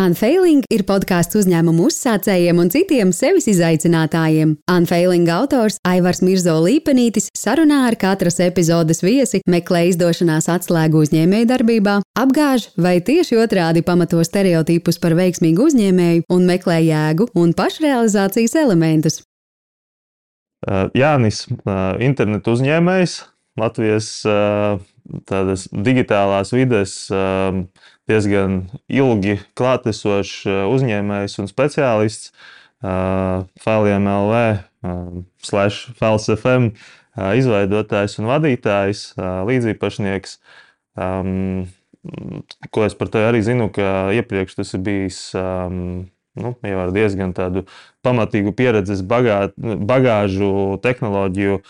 Unfailing ir podkāsts uzņēmumu uzsācējiem un citiem sevis izaicinātājiem. Unfailing autors Aivars Mirzo Līpenītis sarunā ar katras epizodes viesi meklē izdošanās atslēgu uzņēmējdarbībā, apgāž vai tieši otrādi pamato stereotipus par veiksmīgu uzņēmēju un meklē jēgu un pašrealizācijas elementus. Jānis, internetu uzņēmējs, Latvijas tādas digitālās vides diezgan ilgi klātesošs uzņēmējs un speciālists. Failiem LV, slash Fals FM izveidotājs un vadītājs, līdzīpašnieks. Um, ko es par tevi arī zinu, ka iepriekš tas ir bijis um, nu, jau ar diezgan tādu pamatīgu pieredzes bagā, bagāžu, tehnoloģiju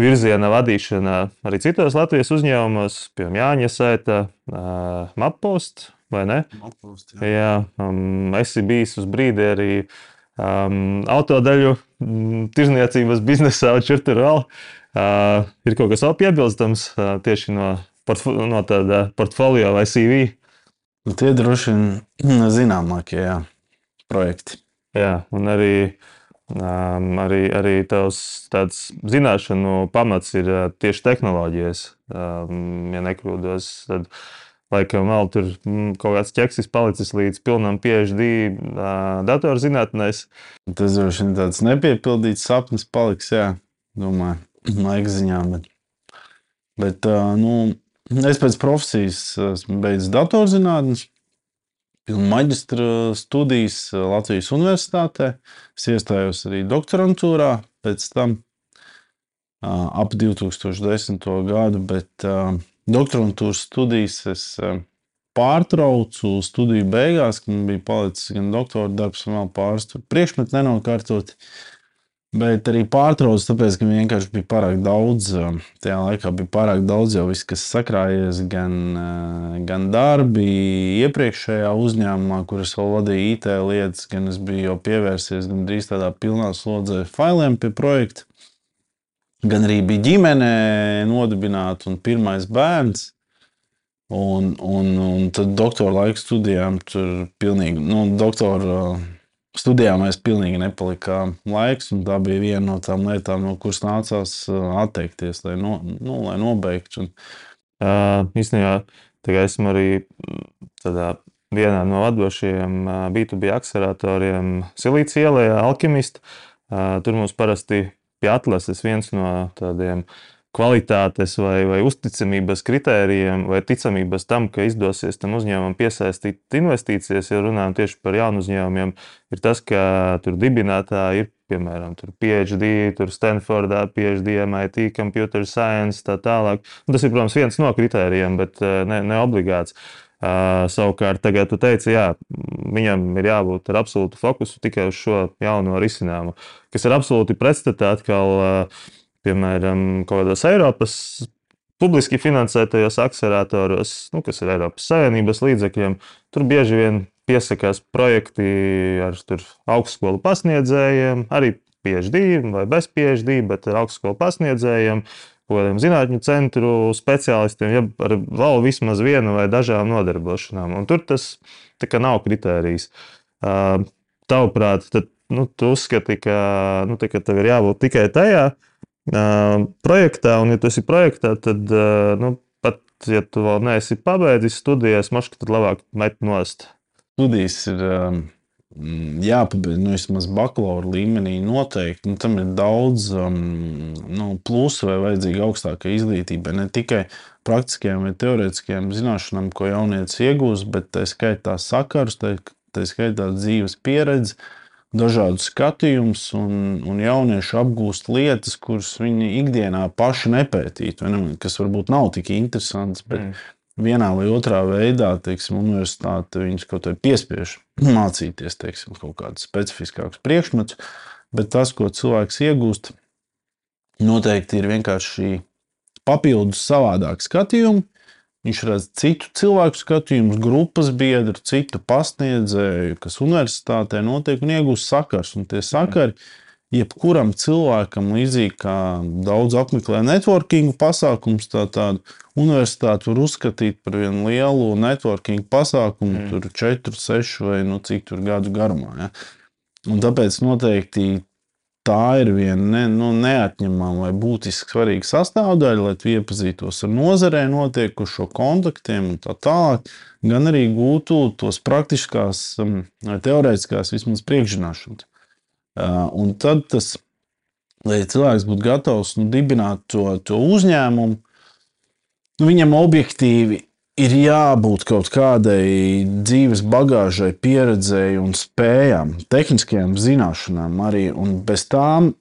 virziena vadīšanā arī citos Latvijas uzņēmumos, piemēram, Jāņa Sēta, uh, Mappost, vai ne? Atpūst, jā, jā um, esi bijis uz brīdi arī um, autodaļu um, tirzniecības biznesā, čurtur vēl. Uh, ir kaut kas piebilstams uh, tieši no, portf no tāda portfolio vai CV? Nu, tie droši vien zināmākie jā, projekti. Jā, un arī Um, arī, arī tavs zināšanu pamats ir uh, tieši tehnoloģijas. Um, ja nekļūdos, tad laikam vēl tur mm, kaut kāds ķeksis palicis līdz pilnam PhD uh, datorzinātnēs. Tas droši vien tāds nepiepildīts sapnis paliks, jā, domāju, laika ziņā. Bet, bet uh, nu, es pēc profesijas esmu beidzis datorzinātnes maģistra studijas Latvijas Universitātē. Es iestājos arī doktorantūrā pēc tam ap 2010. gadu, bet doktorantūras studijas es pārtraucu studiju beigās, kad man bija palicis gan doktora darbs, gan vēl pāris priekšmetu nenokārtot. Bet arī pārtraucu, tāpēc, ka vienkārši bija pārāk daudz. Tajā laikā bija pārāk daudz jau viss, kas sakrājies, gan, gan darbi iepriekšējā uzņēmumā, kuras vēl vadīja IT lietas, gan es biju jau pievērsies gandrīz tādā pilnā slodzē failiem pie projekta. Gan arī bija ģimene nodibināta un pirmais bērns. Un, un, un tad doktora laika studijām tur pilnīgi, nu, doktora studijām mēs pilnīgi nepalikām laiks, un tā bija viena no tām lietām, no kuras nācās atteikties, lai, no, nu, lai nobeigtu. Un... Uh, īstenībā esmu arī tādā vienā no vadošajiem B2B akceleratoriem Silīcija ielā, Alchemist. Uh, tur mums parasti pie atlases viens no tādiem uh, kvalitātes vai, vai uzticamības kritērijiem, vai ticamības tam, ka izdosies tam uzņēmumam piesaistīt investīcijas, ja runājam tieši par jaunu uzņēmumiem, ir tas, ka tur dibinātāji ir piemēram, PhD, tur Stanfordā, PhD, MIT, Computer Science, tā tālāk. Un tas ir, protams, viens no kritērijiem, bet eh, ne, ne obligāts. Uh, savukārt, tagad tu teici, jā, viņam ir jābūt ar absolūtu fokusu tikai uz šo jauno risinājumu, kas ir absolūti pretstatā atkal uh, piemēram, kaut kādos Eiropas publiski finansētajos akceleratoros, nu, kas ir Eiropas Savienības līdzekļiem, tur bieži vien piesakās projekti ar augstskolu pasniedzējiem, arī PhD vai bez PhD, bet ar augstskolu pasniedzējiem, kādiem zinātņu centru speciālistiem, ja ar vēl vismaz vienu vai dažām nodarbošanām. Un tur tas nav kritērijs. Tavuprāt, tad nu, tu uzskati, ka, nu, tā, ka tev ir jābūt tikai tajā, projektā, un, ja tu esi projektā, tad nu, pat, ja tu vēl neesi pabeidzis studijas, maška, tad labāk met nost. Studijas ir jāpabeidz nu, vismaz bakalaura līmenī noteikti. Nu, tam ir daudz um, nu, plusu vai vajadzīga augstāka izglītība. Ne tikai praktiskajām vai teorētiskajām zināšanām, ko jaunietis iegūst, bet tā skaitā sakars, tā, tā skaitā dzīves pieredze dažādus skatījumus, un, un jaunieši apgūst lietas, kuras viņi ikdienā paši nepētītu, ne, kas varbūt nav tik interesantas. Bet mm. vienā vai otrā veidā, teiksim, universitāte viņus kaut kā piespiež mācīties teiksim, kaut kādus specifiskākus priekšmetus, bet tas, ko cilvēks iegūst, noteikti ir vienkārši papildus savādāk skatījumi Viņš redz citu cilvēku skatījumus, grupas biedru, citu pasniedzēju, kas universitātē notiek un iegūst sakars. Un tie sakari jebkuram cilvēkam, līdzīgi kā daudz apmeklē networking pasākumus, tā tādu universitāti var uzskatīt par vienu lielu networking pasākumu, mm. tur 4, 6 vai nu, cik tur gadu garumā. Ja? Un tāpēc noteikti tā ir viena ne, nu, neatņemama vai būtiski svarīga sastāvdaļa, lai tu iepazītos ar nozarē notiekušo kontaktiem un tā tālāk, gan arī gūtu tos praktiskās, um, teorētiskās vismaz priekšzināšanas. Uh, un tad tas, lai cilvēks būtu gatavs nu, dibināt to, to uzņēmumu, nu, viņam objektīvi ir jābūt kaut kādai dzīves bagāžai, pieredzēji un spējām, tehniskajām zināšanām arī. Un bez tām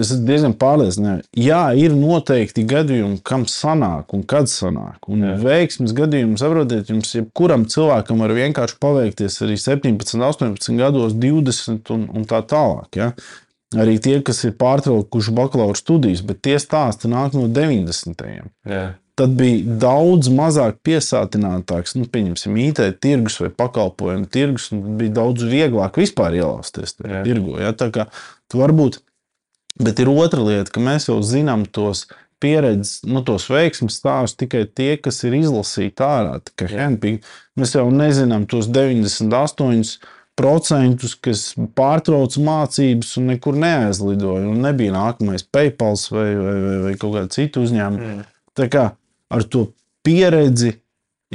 es diezgan pārliecināts, jā, ir noteikti gadījumi, kam sanāk un kad sanāk. Un jā. veiksmes gadījumi, saprotiet, jums jebkuram cilvēkam var vienkārši paveikties arī 17, 18 gados, 20 un, un tā tālāk. Ja? Arī tie, kas ir pārtraukuši bakalaura studijas, bet tie stāsti nāk no 90. Jā tad bija daudz mazāk piesātinātāks, nu, pieņemsim, IT tirgus vai pakalpojumu tirgus, un bija daudz vieglāk vispār ielausties tajā tirgu. Ja? Tā kā tu varbūt, bet ir otra lieta, ka mēs jau zinām tos pieredzes, nu, tos veiksmības stāstus tikai tie, kas ir izlasīti ārā. Henpīgi, mēs jau nezinām tos 98 procentus, kas pārtrauca mācības un nekur neaizlidoja. Un nebija nākamais PayPal vai, vai, vai, vai kaut kāda cita uzņēmuma. Mm. Tā kā ar to pieredzi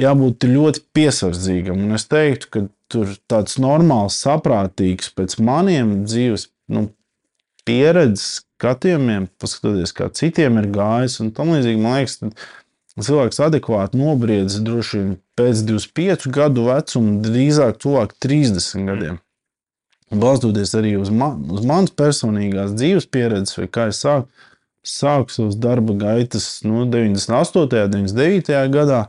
jābūt ļoti piesardzīgam. Un es teiktu, ka tur tāds normāls, saprātīgs, pēc maniem dzīves nu, pieredzes skatījumiem, paskatoties, kā citiem ir gājis un tam līdzīgi, man liekas, cilvēks adekvāti nobriedz droši vien pēc 25 gadu vecuma, drīzāk tuvāk 30 gadiem. Balstoties arī uz, man, uz manas personīgās dzīves pieredzes, vai kā es sāku sāku savas darba gaitas no 98. un 99. gadā.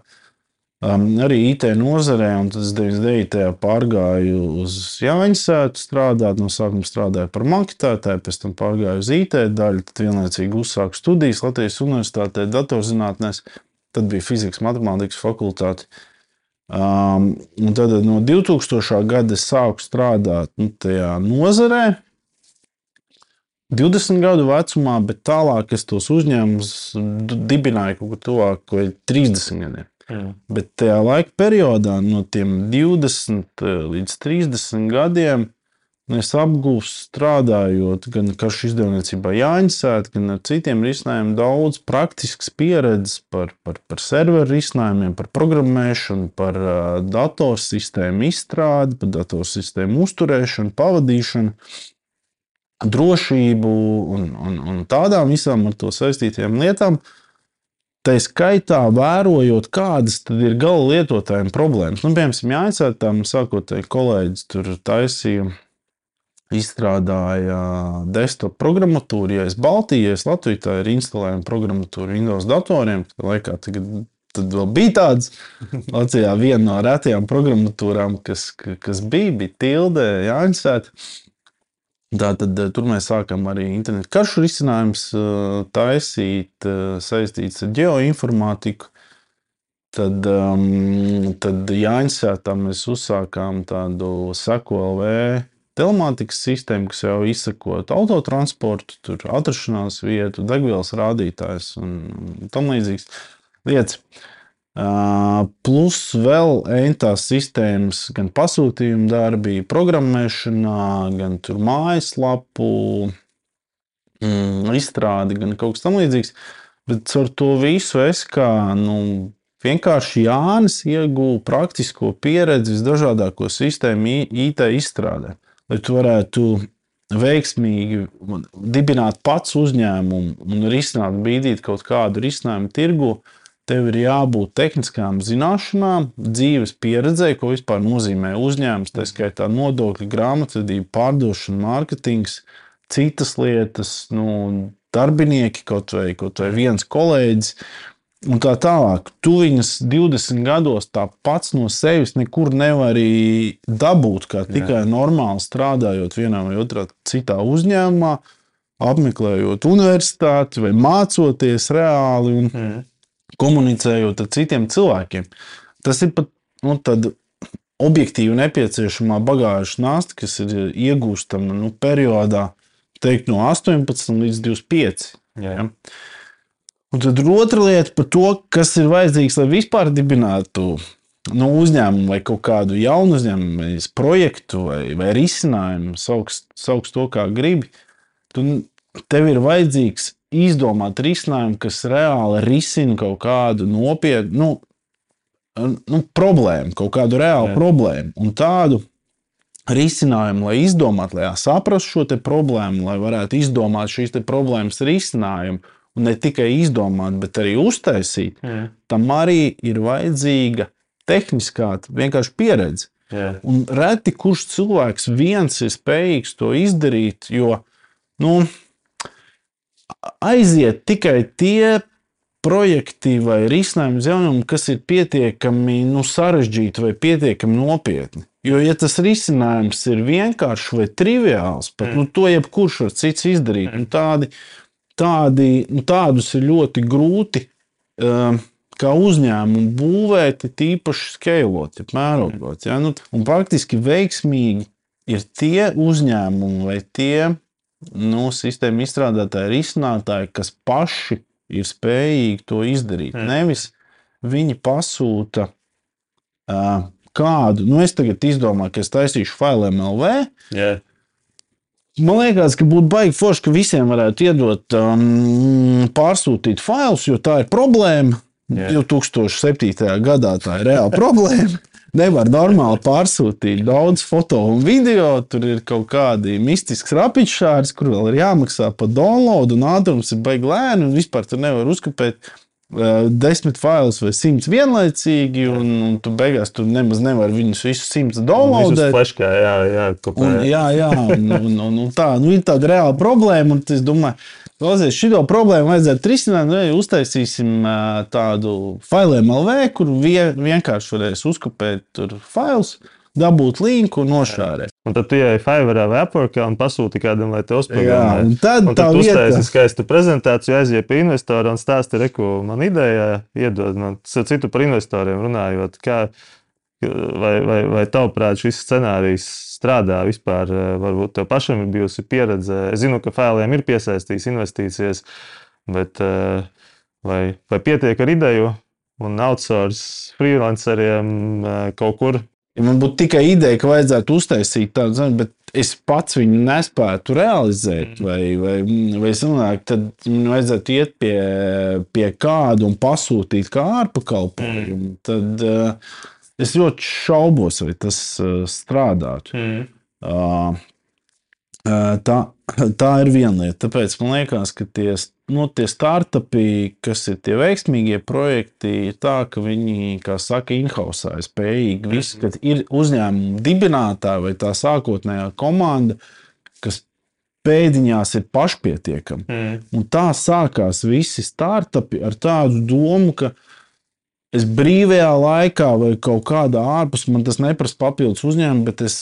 Um, arī IT nozarē, un tad es 99. pārgāju uz Jāņasētu strādāt. No sākuma strādāju par maketētāju, pēc tam pārgāju uz IT daļu, tad vienlaicīgi uzsāku studijas Latvijas Universitātē, datorzinātnēs. Tad bija fizikas, matemātikas fakultāte. Um, tad no 2000. gada es sāku strādāt nu, tajā nozarē, 20 gadu vecumā, bet tālāk es tos uzņēmumus dibināju kaut kur tuvāk 30 gadiem. Mm. Bet tajā laika periodā, no tiem 20 eh, līdz 30 gadiem, es apgūstu strādājot gan karšu izdevniecībā Jāņasēt, gan ar citiem risinājumiem, daudz praktiskas pieredzes par, par, par serveru risinājumiem, par programmēšanu, par uh, datorsistēmu izstrādi, par datorsistēmu uzturēšanu, pavadīšanu drošību un, un, un tādām visām ar to saistītām lietām. Tā skaitā vērojot, kādas ir gala lietotājiem problēmas. Nu, piemēram, jāicēt, tam sākotnēji kolēģis tur taisīja, izstrādāja desktop programmatūru. Ja es Baltijā, es Latvijā, tā ir instalējama programmatūra Windows datoriem, tad laikā tagad tad vēl bija tāds. Latvijā viena no retajām programmatūrām, kas, kas bija, bija tilde, jāņemsēt. Tātad eh, tur mēs sākam arī internetu karšu risinājumus eh, taisīt, eh, saistīts ar geoinformātiku. Tad, um, tad Jāņasētā mēs uzsākām tādu SECOLV telemātikas sistēmu, kas jau izsakot autotransportu, tur atrašanās vietu, degvielas rādītājs un tam līdzīgas lietas. Plus vēl entās sistēmas, gan pasūtījumu darbība, programmēšanā, gan mājaslapu mm, izstrādi, gan kaut kas tamlīdzīgs. Bet ar to visu es kā nu, vienkārši Jānis ieguvu praktisko pieredzi visdažādāko sistēmu IT izstrādē. Lai tu varētu veiksmīgi dibināt pats uzņēmumu un risināt, bīdīt kaut kādu risinājumu tirgu, uh, Tev ir jābūt tehniskām zināšanām, dzīves pieredzē, ko vispār nozīmē uzņēmums, tā skaitā nodokļu, grāmatvedība, pārdošana, mārketings, citas lietas, nu, darbinieki, kaut vai, kaut vai viens kolēģis. Un tā tālāk, tu viņas 20 gados tā pats no sevis nekur nevari dabūt, kā tikai Jā. normāli strādājot vienā vai otrā citā uzņēmumā, apmeklējot universitāti vai mācoties reāli. Un, mm komunicējot ar citiem cilvēkiem. Tas ir pat nu, objektīvi nepieciešamā bagāžas nasta, kas ir iegūstama nu, periodā, teikt, no 18 līdz 25. Jā. Ja? Un tad otra lieta par to, kas ir vajadzīgs, lai vispār dibinātu nu, uzņēmumu vai kaut kādu jaunu uzņēmumu, vai projektu vai, vai risinājumu, sauks, sauks to kā gribi. Tu, tev ir vajadzīgs izdomāt risinājumu, kas reāli risina kaut kādu nopietnu nu, nu, problēmu, kaut kādu reālu Jā. problēmu. Un tādu risinājumu, lai izdomātu, lai saprastu šo problēmu, lai varētu izdomāt šīs problēmas risinājumu un ne tikai izdomāt, bet arī uztaisīt, mm. tam arī ir vajadzīga tehniskā vienkārši pieredze. Yeah. Un reti kurš cilvēks viens ir spējīgs to izdarīt, jo nu, aiziet tikai tie projekti vai risinājumi uzņēmumam, kas ir pietiekami nu, sarežģīti vai pietiekami nopietni. Jo, ja tas risinājums ir vienkāršs vai triviāls, pat mm. nu, to jebkurš var cits izdarīt, mm. nu, tādi tādi, nu, tādus ir ļoti grūti uh, kā uzņēmumu būvēt, tīpaši skalot, ja mērogot. Ja? Nu, un faktiski veiksmīgi ir tie uzņēmumi vai tie nu, sistēmu izstrādātāji, risinātāji, kas paši ir spējīgi to izdarīt. Mm. Nevis viņi pasūta uh, kādu, nu es tagad izdomāju, ka es taisīšu failu MLV. Yeah. Man liekas, ka būtu baigi forši, ka visiem varētu iedot um, pārsūtīt failus, jo tā ir problēma. Yeah. 2007. gadā tā ir reāla problēma. Nevar normāli pārsūtīt daudz foto un video. Tur ir kaut kādi mistiski rapiņšāri, kur vēl ir jāmaksā par download, un ātrums ir baigi lēni, un vispār tur nevar uzkopēt desmit failus vai simts vienlaicīgi, un, un tu beigās tu nemaz nevari viņus visus simtus downloadēt. Fleškā, jā, jā, un, jā, jā, un, un, un, un tā, nu, ir tāda reāla problēma, un es domāju, Klausies, šo problēmu vajadzētu risināt. Nu, uztaisīsim tādu failiem LV, kur vie, vienkārši varēs uzkopēt failus dabūt linku un nošārēt. Un tad tu ienāc Fiverr vai Upwork un pasūti kādam, lai te uzspēlētu. Tad, tad tu uztaisīsi skaistu prezentāciju, aiziet pie investora un stāsti, reku, man ideja iedod man citu par investoriem runājot. Kā, vai, vai, vai tavuprāt šis scenārijs strādā vispār? Varbūt tev pašam ir bijusi pieredze. Es zinu, ka failiem ir piesaistījis investīcijas, bet vai, vai pietiek ar ideju? Un outsource freelanceriem kaut kur Ja man būtu tikai ideja, ka vajadzētu uztaisīt tādu zemi, bet es pats viņu nespētu realizēt, mm. vai, vai, vai domāju, tad man vajadzētu iet pie, pie kāda un pasūtīt kā ārpakalpojumu, mm. tad uh, es ļoti šaubos, vai tas uh, strādātu. Mm. Uh, tā, tā ir viena lieta. Tāpēc man liekas, ka tie nu, tie startupi, kas ir tie veiksmīgie projekti, ir tā, ka viņi, kā saka, inhausā ir spējīgi. Visi, mhm. kad ir uzņēmuma dibinātāji vai tā sākotnējā komanda, kas pēdiņās ir pašpietiekami. Mm. Un tā sākās visi startupi ar tādu domu, ka es brīvajā laikā vai kaut kādā ārpus man tas neprasa papildus uzņēmumu, bet es,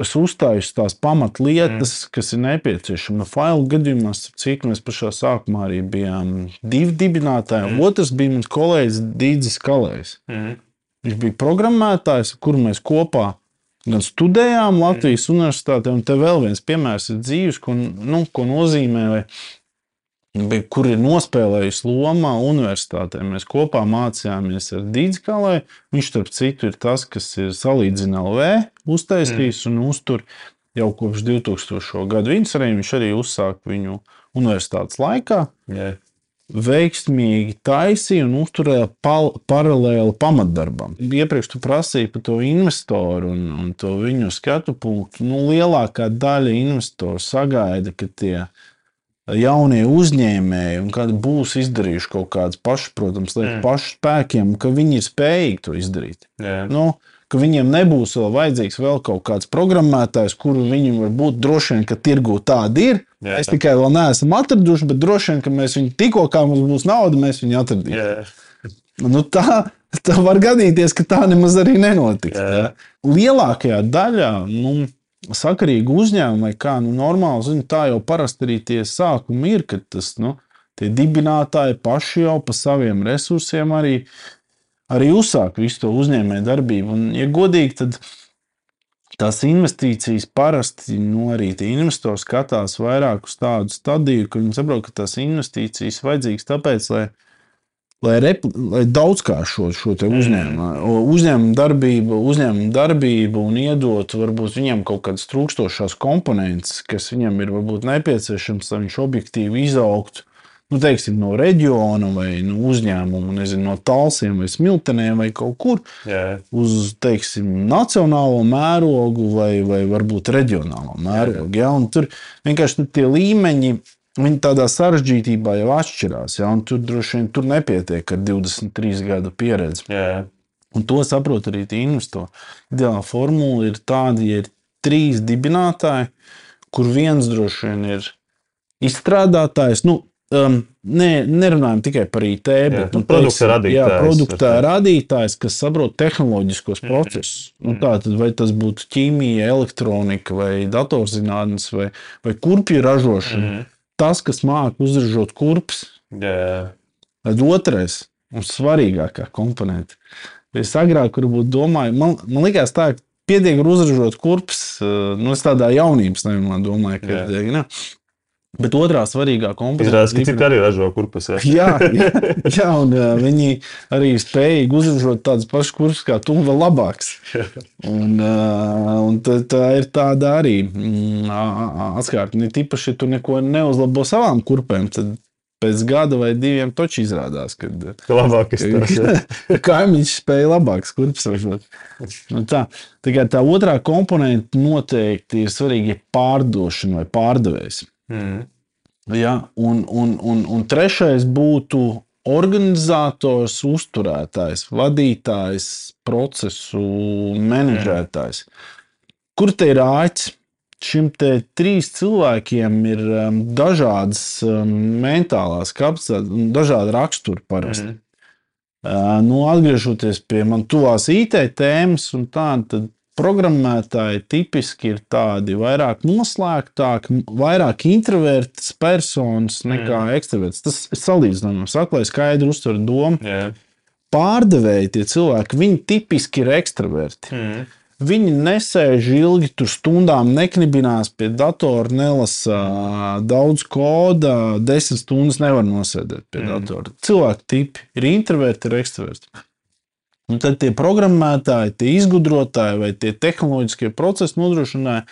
es uzstāju tās pamatlietas, mm. kas ir nepieciešamas. No failu gadījumā, cik mēs pašā sākumā arī bijām divi dibinātāji, mm. otrs bija mans kolēģis Dīdzis Kalējs. Mm. Viņš bija programmētājs, kur mēs kopā gan studējām Latvijas mm. universitātē, un te vēl viens piemērs ir dzīves, ko, nu, ko nozīmē. Vai, kur ir nospēlējusi loma universitātē. Mēs kopā mācījāmies ar Dīdzkalai. Viņš, starp citu, ir tas, kas ir salīdzināms LV uztaisījis mm. un uztur jau kopš 2000. gada. Viņš arī, viņš arī uzsāka viņu universitātes laikā. Yeah. Veiksmīgi taisīja un uzturēja pal, paralēli pamatdarbam. Iepriekš tu prasīji par to investoru un, un to viņu skatu punktu. Nu, lielākā daļa investoru sagaida, ka tie ir jaunie uzņēmēji, un kad būs izdarījuši kaut kādas pašas, protams, lietas mm. pašu spēkiem, ka viņi ir spējīgi to izdarīt. Yeah. Nu, ka viņiem nebūs vēl vajadzīgs vēl kaut kāds programmētājs, kuru viņi var būt droši vien, ka tirgū tādi ir. Yeah. Es tikai vēl neesmu atraduši, bet droši vien, ka mēs viņu tikko kā mums būs nauda, mēs viņu atradīsim. Nu, tā, tā var gadīties, ka tā nemaz arī nenotiks. Yeah. Lielākajā daļā. Nu, sakarīgu uzņēmumu, vai kā nu, normāli, zinu, tā jau parasti arī tie sākumi ir, kad tas, nu, tie dibinātāji paši jau pa saviem resursiem arī, arī uzsāk visu to uzņēmēju darbību. Un, ja godīgi, tad tās investīcijas parasti nu, arī tie investori skatās vairāk uz tādu stadiju, ka viņi saprot, ka tās investīcijas vajadzīgas tāpēc, lai, lai, repli, lai daudzkāršot šo uzņēmumu, uzņēmumu darbību, uzņēmumu darbību un iedot varbūt viņam kaut kādas trūkstošās komponentes, kas viņam ir varbūt nepieciešams, lai viņš objektīvi izaugtu nu, teiksim, no reģiona vai no uzņēmuma, nezinu, no tālsiem vai smiltenēm vai kaut kur Jā. uz teiksim, nacionālo mērogu vai, vai varbūt reģionālo mērogu. Ja? Un tur vienkārši tur tie līmeņi. Viņi tādā sarežģītībā jau atšķirās. Ja? Tur droši vien tur nepietiek ar 23 gadu pieredzi. Jā. Un to saprot arī tie investori. Ideālā formula ir tāda, ja ir trīs dibinātāji, kur viens droši vien ir izstrādātājs. Nu, um, ne, nerunājam tikai par IT, bet nu, produkta radītājs. Jā, produkta radītājs, kas saprot tehnoloģiskos procesus. Mm. Nu, tā tad vai tas būtu ķīmija, elektronika, vai datorzinātnes, vai, vai kurpju ražošana. Mm. Tas, kas māca uzražot kurpes, Jā. tad otrais un svarīgākā komponente. Es agrāk domāju, man, man liekas tā, pietiek ar uzražot kurpes, uh, nu, es tādā jaunības nevimā domāju, ka pietiek, ne? Bet otrā svarīgā komponente Izrādās, ka ir- citi arī ražo kurpes. Jā. Jā, jā, un uh, viņi arī spēja uzražot tādas pašas kurpes kā tu, vēl labākas. Un, uh, un tā, tā ir tāda arī mm, atskaitība. Ne tīpaši, ja tu neko neuzlabo savām kurpēm, tad pēc gada vai diviem toči izrādās, ka Ka labāk izstāsta. kaimiņš spēja labākas kurpes ražot. Tā, tā, tā otrā komponente noteikti ir svarīga, ir pārdošana vai pārdevējs. Mm. Ja, un, un, un, un trešais būtu organizators, uzturētājs, vadītājs, procesu menedžētājs. Kur te ir āķis? Šim te trīs cilvēkiem ir um, dažādas um, mentālās kapacitātes, un dažādi raksturi parasti. Mm. Uh, nu, atgriežoties pie man tuvās IT tēmas, un tā, tad programmētāji tipiski ir tādi vairāk noslēgtāki, vairāk introvertas personas nekā mm. ekstraverts. Tas ir salīdzināms, saka, lai skaidri uztver domu. Jā. Pārdevēji tie cilvēki, viņi tipiski ir ekstraverti. Mm. Viņi nesēž ilgi, tur stundām neknibinās pie datora, nelasa daudz koda, desmit stundas nevar nosēdēt pie mm. datora. Cilvēki tipi ir introverti, ir ekstraverti. Un tad tie programmētāji, tie izgudrotāji vai tie tehnoloģiskie procesu nodrošinātāji,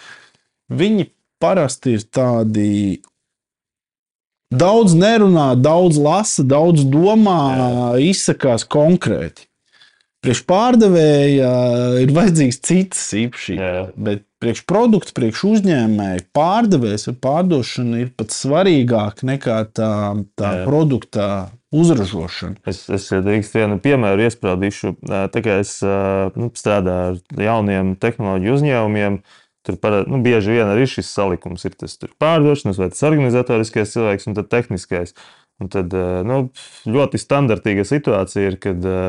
viņi parasti ir tādi. Daudz nerunā, daudz lasa, daudz domā, Jā. izsakās konkrēti. Priekš pārdevēja ir vajadzīgs citas īpašības. Bet priekš produkta, priekš uzņēmēja pārdevējs vai pārdošana ir pat svarīgāk nekā tā, tā Jā. produkta uzražošana. Es, es ja drīkst vienu piemēru iesprādīšu. Tā kā es nu, strādāju ar jauniem tehnoloģiju uzņēmumiem, tur parā, nu, bieži vien arī šis salikums ir tas tur pārdošanas, vai tas organizatoriskais cilvēks un tehniskais. Un tad ā, nu, ļoti standartīga situācija ir, kad ā,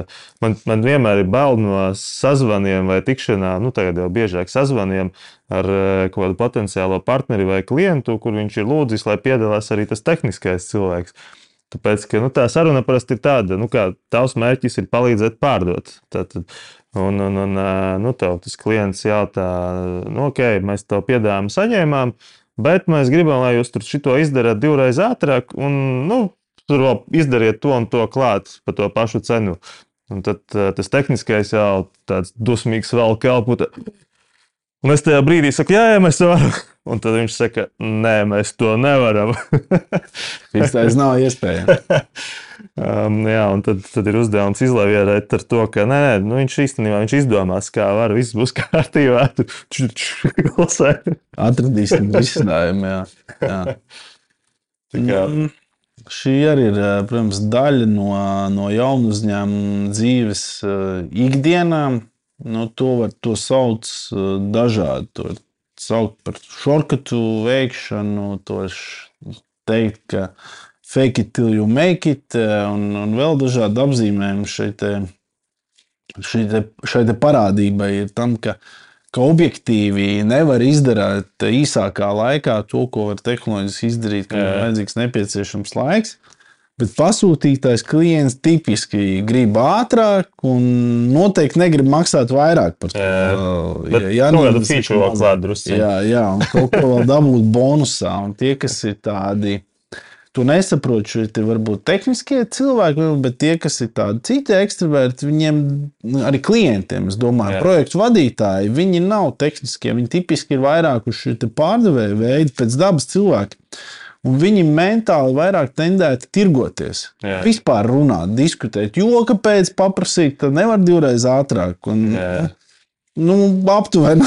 man, man vienmēr ir bail no sazvaniem vai tikšanām, nu, tagad jau biežāk sazvaniem ar kaut kādu potenciālo partneri vai klientu, kur viņš ir lūdzis, lai piedalās arī tas tehniskais cilvēks. Tāpēc, ka nu, tā saruna parasti ir tāda, nu, ka tavs mērķis ir palīdzēt pārdot. Tātad, un, un, un nu, tev tas klients jautā, nu, ok, mēs tev piedāvājam, saņēmām, bet mēs gribam, lai jūs tur šito izdarāt divreiz ātrāk, un nu, tur izdariet to un to klāt par to pašu cenu. Un tad ā, tas tehniskais jau tāds dusmīgs vēl kelpu. tā- Un es tajā brīdī saku, jā, jā, mēs varam. Un tad viņš saka, nē, mēs to nevaram. Tas nav iespējams. Um, jā, un tad, tad ir uzdevums izlavierēt ar to, ka nē, nē nu viņš īstenībā viņš izdomās, kā var, viss būs kārtībā. Atradīsim risinājumu. Jā. Jā. Tā kā- Mm, Šī arī ir, eh, protams, daļa no, no jaunu uzņēmumu dzīves eh, ikdienā. Nu, to var to sauc eh, dažādi. To var saukt par šorkatu veikšanu, to var teikt, ka fake it till you make it, un, un vēl dažādi apzīmējumi šai, te, šai, te, šai te parādībai ir tam, ka ka objektīvi nevar izdarīt īsākā laikā to, ko var tehnoloģiski izdarīt, kad ir vajadzīgs nepieciešams laiks. Bet pasūtītājs klients tipiski grib ātrāk un noteikti negrib maksāt vairāk par to. Jā, jā kaut kādu feature vēl klāt drusku. Jā, jā, un kaut ko vēl dabūt bonusā. Un tie, kas ir tādi, tu nesaproti, šie ir varbūt tehniskie cilvēki, bet tie, kas ir tādi citi ekstraverti, viņiem nu, arī klientiem, es domāju, jā. projektu vadītāji, viņi nav tehniskie, viņi tipiski ir vairāk uz šī pārdevēja veidi pēc dabas cilvēki. Un viņi mentāli vairāk tendēti tirgoties. Jā. Vispār runāt, diskutēt, jo kāpēc paprasīt, tad nevar divreiz ātrāk. Un, Jā. Nu, aptuveni,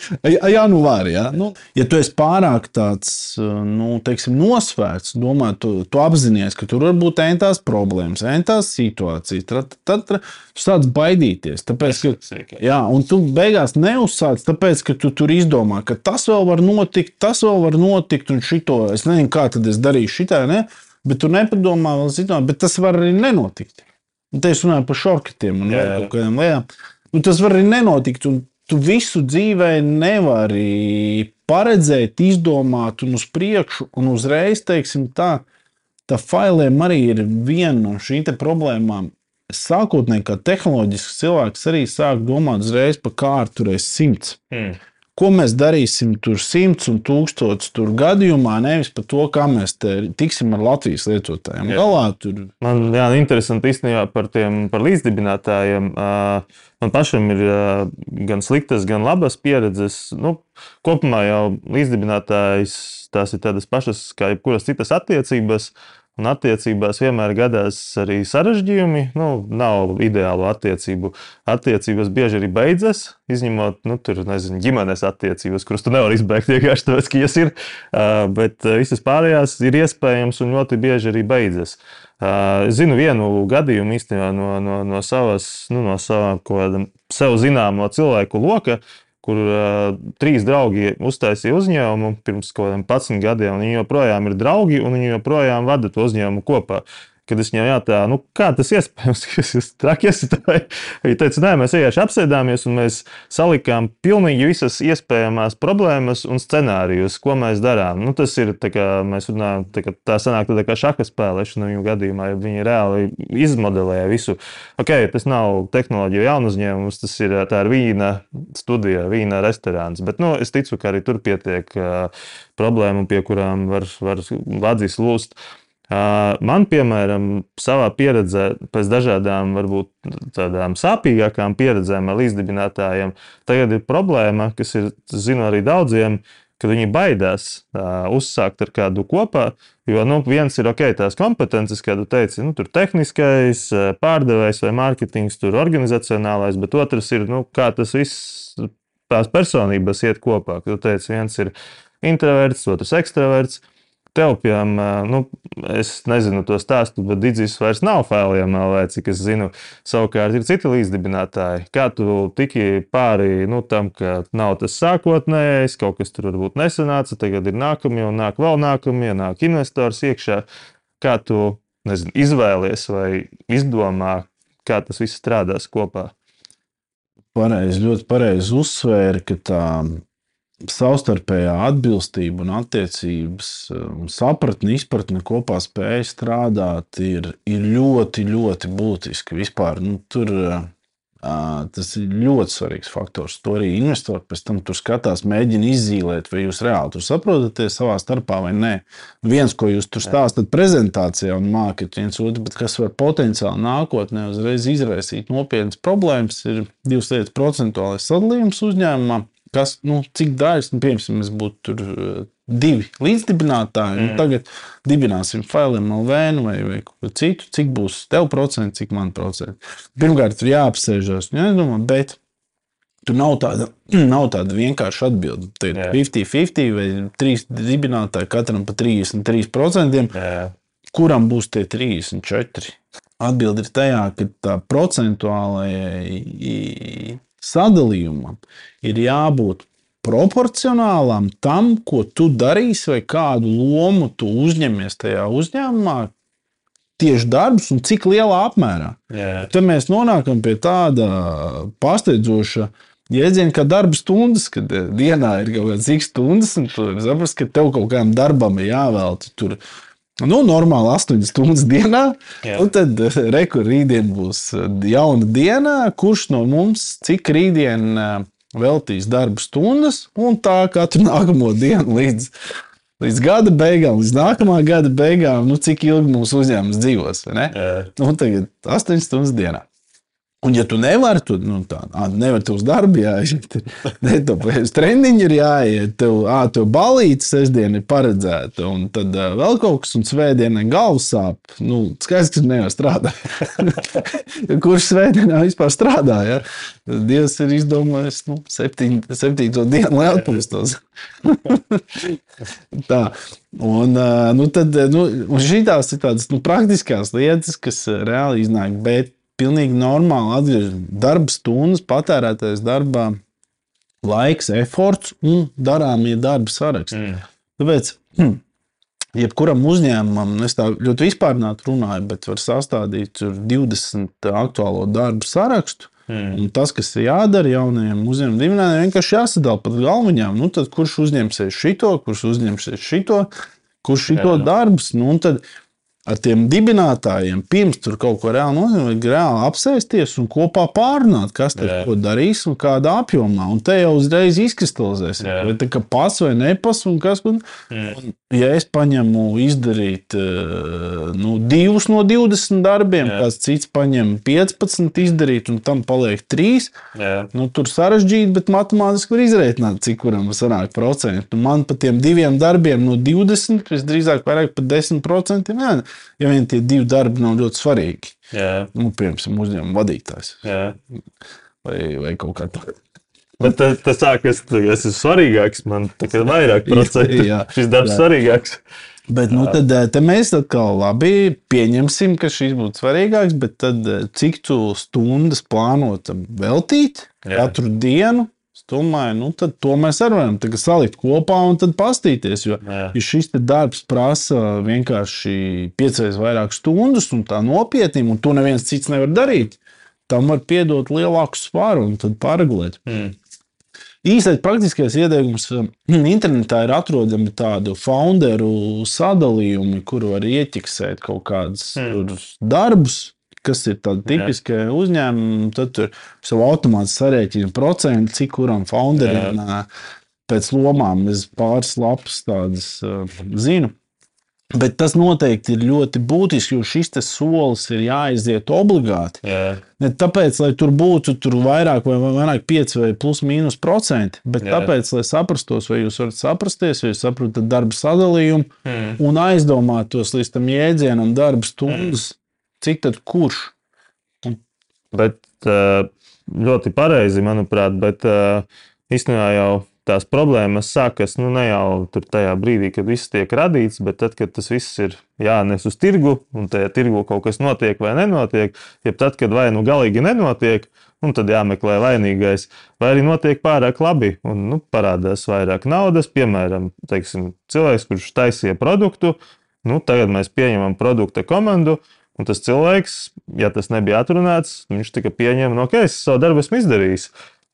jā, nu var. Jā. Nu, ja tu esi pārāk tāds, nu, teiksim, nosvērts, domā, tu, tu apzinājies, ka tur var būt entās problēmas, entās situācijas, tad, tad, tu sāc baidīties. Tāpēc, ka, jā, un tu beigās neuzsāc, tāpēc, ka tu tur izdomā, ka tas vēl var notikt, tas vēl var notikt, un šito es nezinu, kā tad es darīšu šitā, ne? bet tu nepadomā vēl situāciju, bet tas var arī nenotikt. Un te es runāju par šorkatiem un jā. kaut kādām lietām. Nu, tas var arī nenotikt. Tu visu dzīvē nevari paredzēt, izdomāt, un uz priekšu, un uzreiz, teiksim, tā, tā failēm arī ir viena no šīm problēmām. Sākotnēji, kā tehnoloģisks cilvēks, arī sāk domāt uzreiz par kārtu reizes simts. Hmm ko mēs darīsim tur simts un tūkstotis tur gadījumā, nevis par to, kā mēs tiksim ar Latvijas lietotājiem. Jā. Galā tur. Man jā, interesanti īstenībā par tiem par līdzdibinātājiem. Man pašam ir gan sliktas, gan labas pieredzes. Nu, kopumā jau līdzdibinātājs tās ir tādas pašas kā jebkuras citas attiecības. Un attiecībās vienmēr gadās arī sarežģījumi. Nu, nav ideālu attiecību. Attiecības bieži arī beidzas, izņemot nu, tur, nezinu, ģimenes attiecības, kuras tu nevari izbeigt vienkārši tāpēc, ka jas ir. Bet visas pārējās ir iespējams un ļoti bieži arī beidzas. Es zinu vienu gadījumu īstenībā no, no, no savas, nu, no savā kaut kāda sev zināmo cilvēku loka. Kur uh, trīs draugi uztaisīja uzņēmumu pirms kaut kādiem 11 gadiem. Viņi joprojām ir draugi un viņi joprojām vada to uzņēmumu kopā. Kad es viņai jautāju, nu, kā tas iespējams, ka jūs traki esat, viņa teica, nē, mēs vienkārši apsēdāmies un mēs salikām pilnīgi visas iespējamās problēmas un scenārijus, ko mēs darām. Nu, tas ir tā, kā mēs runājam, tā, kā tā sanāk tā kā šaha spēlēšana viņu gadījumā, ja viņi reāli izmodelēja visu. Ok, tas nav tehnoloģija jaunu uzņēmums, tas ir tā ir vīna studija, vīna restorāns, bet, nu, es ticu, ka arī tur pietiek uh, problēmu, pie kurām var, var vadzīs lūst. Uh, Man, piemēram, savā pieredzē, pēc dažādām, varbūt tādām sāpīgākām pieredzēm ar līdzdibinātājiem, tagad ir problēma, kas ir, zinu, arī daudziem, ka viņi baidās uh, uzsākt ar kādu kopā. Jo nu, viens ir ok, tās kompetences, kā tu teici, nu, tur tehniskais, pārdevējs vai mārketings, tur organizacionālais, bet otrs ir, nu, kā tas viss, tās personības iet kopā. Tu teici, viens ir introverts, otrs ekstraverts. Tev, piemēram, nu, es nezinu to stāstu, bet Digis vairs nav vai cik es zinu. Savukārt ir citi līdzdibinātāji. Kā tu tiki pāri nu, tam, ka nav tas sākotnējais, kaut kas tur varbūt nesanāca, tagad ir nākamie un nāk vēl nākamie, nāk investors iekšā. Kā tu nezinu, izvēlies vai izdomā, kā tas viss strādās kopā? Pareizi, ļoti pareizi uzsvēra, ka tā savstarpējā atbilstība un attiecības, un sapratne, izpratne kopā spēja strādāt, ir, ir ļoti, ļoti būtiski. Vispār, nu, tur, tas ir ļoti svarīgs faktors. To arī investori pēc tam skatās, mēģina izzīmēt, vai jūs reāli tur saprotaties savā starpā vai nē. Viens, ko jūs tur stāstāt prezentācijā un mākat viens otru, bet kas var potenciāli nākotnē uzreiz izraisīt nopietnas problēmas, ir divas lietas - procentuālais sadalījums uzņēmumā kas, nu, cik daļas, nu, piemēram, mēs būtu tur uh, divi līdzdibinātāji, mm. un tagad dibināsim failiem LV nu, vai, vai ko citu, cik būs tev procenti, cik man procenti. Pirmkārt, tur jāapsēžas, jādomā, bet tur nav tāda, nav tāda vienkārša atbilde. Tur ir 50-50 vai 3 dibinātāji, katram pa 33%. Jā. Kuram būs tie 34? Atbilde ir tajā, ka tā procentuālajai sadalījumam ir jābūt proporcionālam tam, ko tu darīsi, vai kādu lomu tu uzņemies tajā uzņēmumā, tieši darbs un cik lielā apmērā. Yeah. Tad mēs nonākam pie tāda pārsteidzoša jēdziena, kā darba stundas, kad dienā ir kaut kādas cik stundas, un tu saproti, ka tev kaut kādam darbam ir jāvelta tur Nu, normāli 8 stundas dienā. Jā. Un tad eh, rekur rītdien būs eh, jauna diena. Kurš no mums cik rītdien eh, veltīs darba stundas un tā katru nākamo dienu līdz, līdz gada beigām, līdz nākamā gada beigām, nu, cik ilgi mūsu uzņēmums dzīvos. Nu, tagad 8 stundas dienā. Un, ja tu nevari, tad nu, tā, ā, nevar tu uz darbu jāiet. Ne, tev uz treniņu ir jāiet, tev, ā, tev balīti sestdiena ir paredzēta, un tad ā, vēl kaut kas, un svētdienā galvas sāp. Nu, skaidrs, ka nevar strādāt. Kurš svētdienā vispār strādā? Ja? Dievs ir izdomājis nu, septiņ, septīto dienu, lai atpūstos. Tā. Un, ā, nu, tad, nu, un šīs ir tādas nu, praktiskās lietas, kas reāli iznāk. Bet pilnīgi normāli atgriežas darba stundas, patērētais darbā, laiks, eforts un darāmie darba saraksti. Mm. Tāpēc, hm, jebkuram uzņēmumam, es tā ļoti vispārnāti runāju, bet var sastādīt tur 20 aktuālo darbu sarakstu. Mm. Un tas, kas ir jādara jaunajiem uzņēmumiem, dibinātājiem, vienkārši jāsadala pat galviņām. Nu, tad, kurš uzņemsies šito, kurš uzņemsies šito, kurš šito Jā. darbus. Nu, tad ar tiem dibinātājiem pirms tur kaut ko reāli nozīmē, vajag reāli apsēsties un kopā pārunāt, kas tur ko darīs un kādā apjomā. Un te jau uzreiz izkristalizēsies, Jā. vai tā kā pas vai nepas un kas. Un, un, ja es paņemu izdarīt eh, nu, divus no 20 darbiem, Jā. kāds cits paņem 15 izdarīt, un tam paliek 3. Jā. Nu, tur sarežģīti, bet matemātiski var izrēķināt, cik kuram sanāk procenti. Nu, man pa tiem diviem darbiem no 20, visdrīzāk vairāk par 10%. Jā, ja vien tie divi darbi nav ļoti svarīgi. Jā. Nu, piemēram, uzņēmuma vadītājs Jā. vai, vai kaut kā tāda. Bet tas, tas tā, ka es, es esmu svarīgāks, man kā vairāk procentu. Jā, Šis darbs jā. svarīgāks. Bet nu, tad eh, te mēs atkal labi pieņemsim, ka šis būtu svarīgāks, bet tad eh, cik tu stundas plānotam veltīt Jā. katru dienu? Domāju, nu, to mēs arī varam salikt kopā un tad pastīties. Jo, Jā. ja šis darbs prasa vienkārši piecreiz vairāk stundas un tā nopietni, un to neviens cits nevar darīt, tam var piedot lielāku svaru un tad pārregulēt. Mm. Īstais praktiskais ieteikums um, internetā ir atrodami tādu founderu sadalījumi, kur var ieķiksēt kaut kādus tur darbus, kas ir tādi tipiski uzņēmumi. Tad tur savu automātu sarēķina procentu, cik kuram founderim pēc lomām es pāris lapas tādas zinu. Bet tas noteikti ir ļoti būtiski, jo šis solis ir jāiziet obligāti. Jā. Ne tāpēc, lai tur būtu tur vairāk vai vairāk 5 vai plus mīnus procenti, bet Jā. Jā. tāpēc, lai saprastos, vai jūs varat saprasties, vai jūs saprotat darba sadalījumu Mm. un aizdomātos līdz tam jēdzienam darba stundas, cik tad kurš. Bet ā, ļoti pareizi, manuprāt, bet ā, īstenībā jau tās problēmas sākas nu, ne jau tur tajā brīdī, kad viss tiek radīts, bet tad, kad tas viss ir jānes uz tirgu, un tajā tirgu kaut kas notiek vai nenotiek, jeb tad, kad vai nu galīgi nenotiek, un tad jāmeklē vainīgais, vai arī notiek pārāk labi, un nu, parādās vairāk naudas. Piemēram, teiksim, cilvēks, kurš taisīja produktu, nu, tagad mēs pieņemam produkta komandu. Un tas cilvēks, ja tas nebija atrunāts, viņš tikai pieņēma, no ka es savu darbu esmu izdarījis.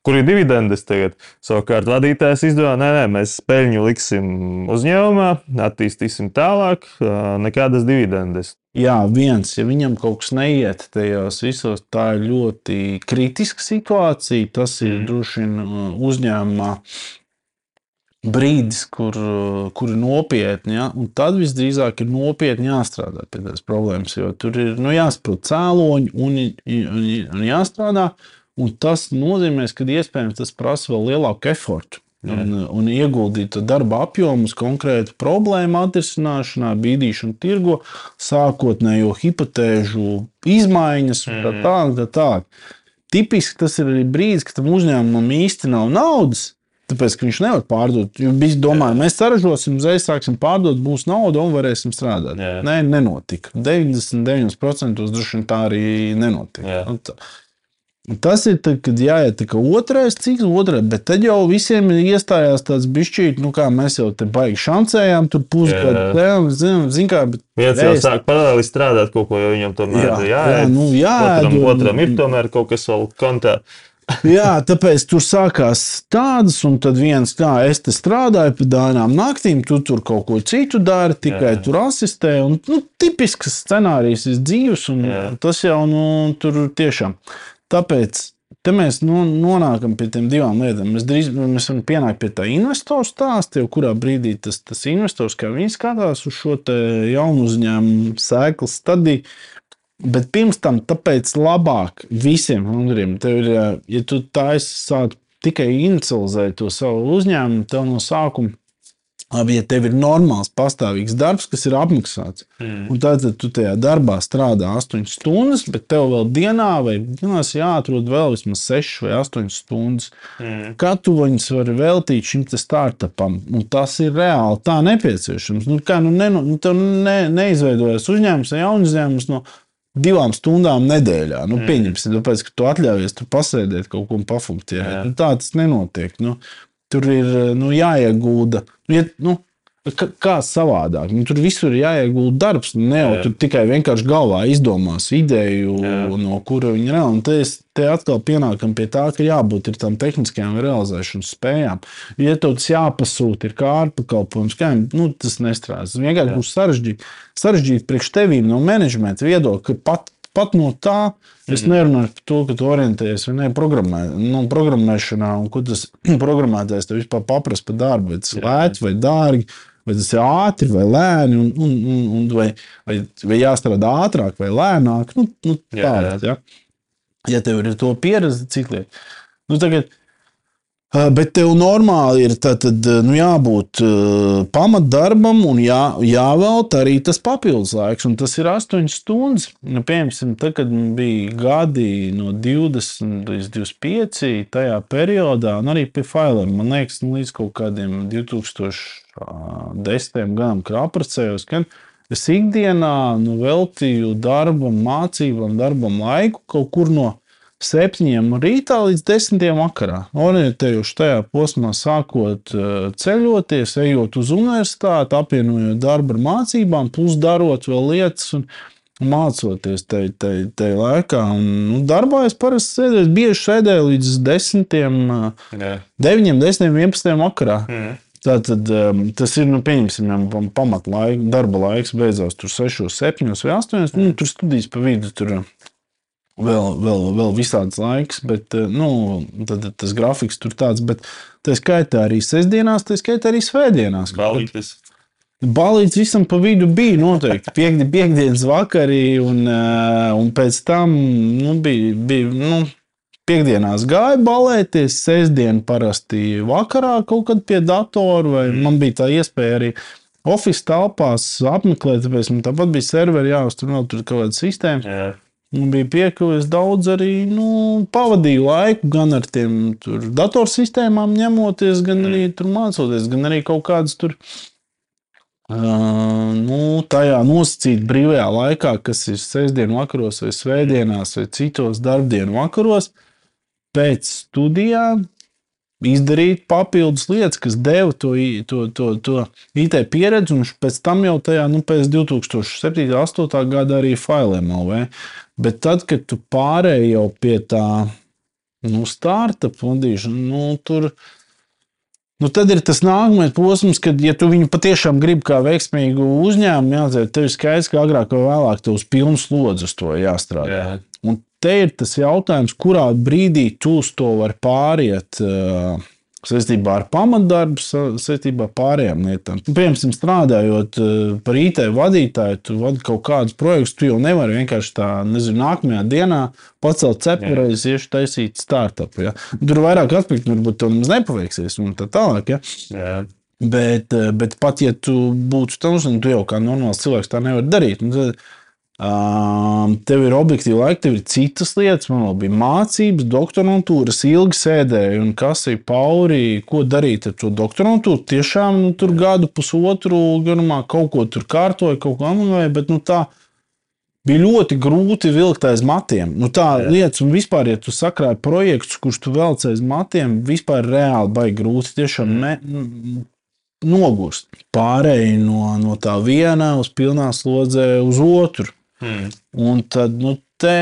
Kur ir dividendes tagad? Savukārt vadītājs izdomā, nē, nē, mēs peļņu liksim uzņēmumā, attīstīsim tālāk, nekādas dividendes. Jā, viens, ja viņam kaut kas neiet tajos visos, tā ir ļoti kritiska situācija. Tas ir Mm. droši vien uzņēmumā brīdis, kur, kur ir nopietni. Ja? un Tad visdrīzāk ir nopietni jāstrādā pie tās problēmas, jo tur ir nu, jāsaprot cēloņi un, un, un jāstrādā. Un tas nozīmē, ka iespējams tas prasa vēl lielāku efortu. Un, un ieguldīt darba apjomu uz konkrētu problēmu atrisināšanā, bīdīšanu tirgo, sākotnējo hipotēžu izmaiņas un tā Mhm. tālāk. Tā tālāk. Tipiski tas ir arī brīdis, kad tam uzņēmumam īsti nav naudas. Tāpēc, ka viņš nevar pārdot. Viņš domā, mēs saražosim, uzreiz sāksim pārdot, būs nauda un varēsim strādāt. Jā. Nē, nenotika. 99% droši vien tā arī nenotika. Jā. Tā- Tas ir tad, kad jāiet kā otrais cikls, otrais, bet tad jau visiem iestājās tāds bišķīt, nu kā mēs jau te baigi šancējām, tur pusgadu, Jā. zinām, zin kā, bet Viens jau sāk paralēli strādāt kaut ko, jo viņam tomēr Jā, ir jā, jāiet. nu, jāēd otram, otram ir tomēr kaut kas vēl kontā. Jā, tāpēc tur sākās tādas, un tad viens, kā es te strādāju pie dāņām naktīm, tu tur kaut ko citu dari, tikai jā. tur asistē. Un, nu, tipisks scenārijs ir dzīves, un jā. tas jau nu, tur tiešām. Tāpēc te mēs nonākam pie tām divām lietām. Mēs drīz mēs varam pienākt pie tā investoru stāsta, jau kurā brīdī tas, tas investors, kā viņi skatās uz šo jaunu uzņēmumu sēklu stadiju. Bet pirms tam, tāpēc labāk visiem hundriem, ir, ja tu taisi sāk tikai inicializēt to savu uzņēmumu, tev no sākuma Labi, ja tev ir normāls, pastāvīgs darbs, kas ir apmaksāts, mm. un tad, tu tajā darbā strādā 8 stundas, bet tev vēl dienā vai dienās jāatrod vēl vismaz 6 vai 8 stundas. Mm. Kā tu viņus vari veltīt šim startupam? Un tas ir reāli tā nepieciešams. Nu, kā nu, ne, nu, tev ne, neizveidojas uzņēmums vai jaunu uzņēmums no divām stundām nedēļā. Nu, mm. Pieņemsim, tāpēc, ka tu atļaujies tur pasēdēt kaut ko un pafunkcionēt. Nu, tā tas nenotiek. Nu, tur ir nu, jāiegūda. Nu, ja, nu, kā savādāk? Nu, tur visur ir jāiegulda darbs. Ne jau tur tikai vienkārši galvā izdomās ideju, Jā. no kura viņi ir. Un te, te atkal pienākam pie tā, ka jābūt tam tehniskajām realizēšanas spējām. Ja tev tas jāpasūta, ir kā ārpakalpojums, kā nu, tas nestrādās. Tas vienkārši būs sarežģīti. Sarežģīti priekš tevīm no menedžmenta viedokļa, pat pat no tā es mhm. nerunāju par to, ka tu orientējies ne programmē, nu, programmēšanā, un ko tas programmētājs tev vispār paprasta par darbu. Vai tas lēti vai dārgi, vai tas ir ātri vai lēni, un, un, un, un vai, vai, vai jāstrādā ātrāk vai lēnāk. Nu, nu, tā, ja. ja tev ir to pieredze, cik lieta. Nu, tagad, Bet tev normāli ir tātad, nu, jābūt pamatdarbam un jā, jāvelta arī tas papildus laiks. Un tas ir 8 stundas. Nu, piemēram, tad, kad bija gadi no 20 līdz 25, tajā periodā, un arī pie failiem, man liekas, nu, līdz kaut kādiem 2010. gadam, kad apprecējos, kad es ikdienā nu, veltīju darbam, mācībām, darbam laiku kaut kur no septiņiem rītā līdz desmitiem vakarā. Orientējuši tajā posmā, sākot eh, ceļoties, ejot uz universitāti, apvienojot darbu ar mācībām, plus darot vēl lietas. Un, Mācoties tajā te, te laikā, un nu, darbā es parasti sēdēju, bieži sēdēju līdz 10, 9, 10, 11 vakarā. Mm. Tātad um, tas ir, nu, pieņemsim, pamatlaika, darba laiks beidzās tur 6, 7 vai 8. Nu, tur studijas pa vidu tur vēl, vēl, vēl visāds laiks, bet eh, nu, tad, tas grafiks tur tāds. Bet tā skaitā arī sestdienās, tā skaitā arī svētdienās. Balītis. Balīts visam pa vidu bija noteikti. Piekdi, piekdienas vakarī, un, eh, un pēc tam nu, bija. bija nu, Piektdienās gāja balēties, sestdien parasti vakarā kaut kad pie datora, vai mm. man bija tā iespēja arī oficiālās telpās apmeklēt, tāpēc man tāpat bija serveri jāuztur, vēl tur kaut kāda sistēma. Yeah. Un bija piekļuvis daudz arī nu, pavadīju laiku, gan ar tiem datorsistēmām ņemoties, gan arī tur mācoties, gan arī kaut kādas tur. Uh, nu, tajā nosacīt brīvajā laikā, kas ir sestdienas vakaros, vai svētdienās, vai citos darbdienu vakaros, pēc studijām izdarīt papildus lietas, kas deva to, to, to, to IT pieredzi, un pēc tam jau tajā, nu, pēc 2007. un 2008. gada arī failiem LV. Bet tad, kad tu pārēji jau pie tā, nu, startup vadīšana, nu, tur. Nu, tad ir tas nākamais posms, kad, ja tu viņu patiešām gribi kā veiksmīgu uzņēmumu, jāatzīst, tev ir skaidrs, ka agrāk vai vēlāk tev uz pilnu slodzi uz to jāstrādā. Jā. Un te ir tas jautājums, kurā brīdī tu uz to vari pāriet. Uh, saistībā ar pamatdarbu, saistībā ar pārējām lietām. Nu, piemēram, strādājot uh, par IT vadītāju, tu vadi kaut kādus projektus, tu jau nevari vienkārši tā, nezinu, nākamajā dienā pacelt cepurēs, iešu taisīt startup. Ja? Tur vairāk aspektu varbūt tev nemaz nepaveiksies un tā tālāk. Ja? Jā. Bet, uh, bet pat ja tu būtu tāds, un tu jau kā normāls cilvēks tā nevari darīt, tad Um, tev ir objektīvi laiki, tev ir citas lietas. Man bija mācības, doktorantūras, ilgi sēdēju un kasīju pauri, ko darīt ar to doktorantūru. Tiešām nu, tur gadu, pusotru garumā kaut ko tur kārtoju, kaut ko anulēju, bet nu, tā bija ļoti grūti vilkt aiz matiem. Nu, tā Jā. lietas, un vispār, ja tu sakrāji projektus, kurus tu velc aiz matiem, vispār reāli baigi grūti. Tiešām ne, nogurst. Pārēji no, no tā viena uz pilnā slodzē uz otru. Hmm. Un tad, nu, te,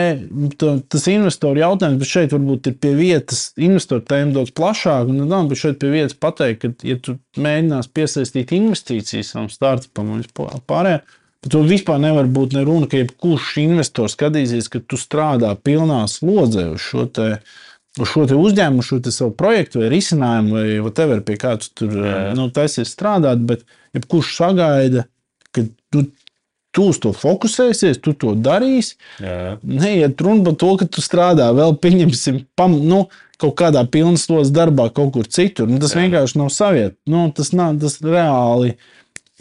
to, tas investoru jautājums, bet šeit varbūt ir pie vietas, investoru tēma daudz plašāk. Un nav šeit pie vietas pateikt, ka, ja tu mēģinās piesaistīt investīcijas savam startupam un pārējā, tad to vispār nevar būt ne runa, ka jebkurš investors skatīsies, ka tu strādā pilnā slodzē uz šo te. Uz šo uzņēmumu, šo savu projektu, vai risinājumu, vai whatever, pie kā tu tur nu, taisies strādāt, bet jebkurš sagaida, tu uz to fokusēsies, tu to darīsi. Neiet runa par to, ka tu strādā vēl, pieņemsim, pam, nu, kaut kādā pilnslodzes darbā, kaut kur citur. Nu, tas Jā. vienkārši nav saviet. Nu, tas, nav, tas reāli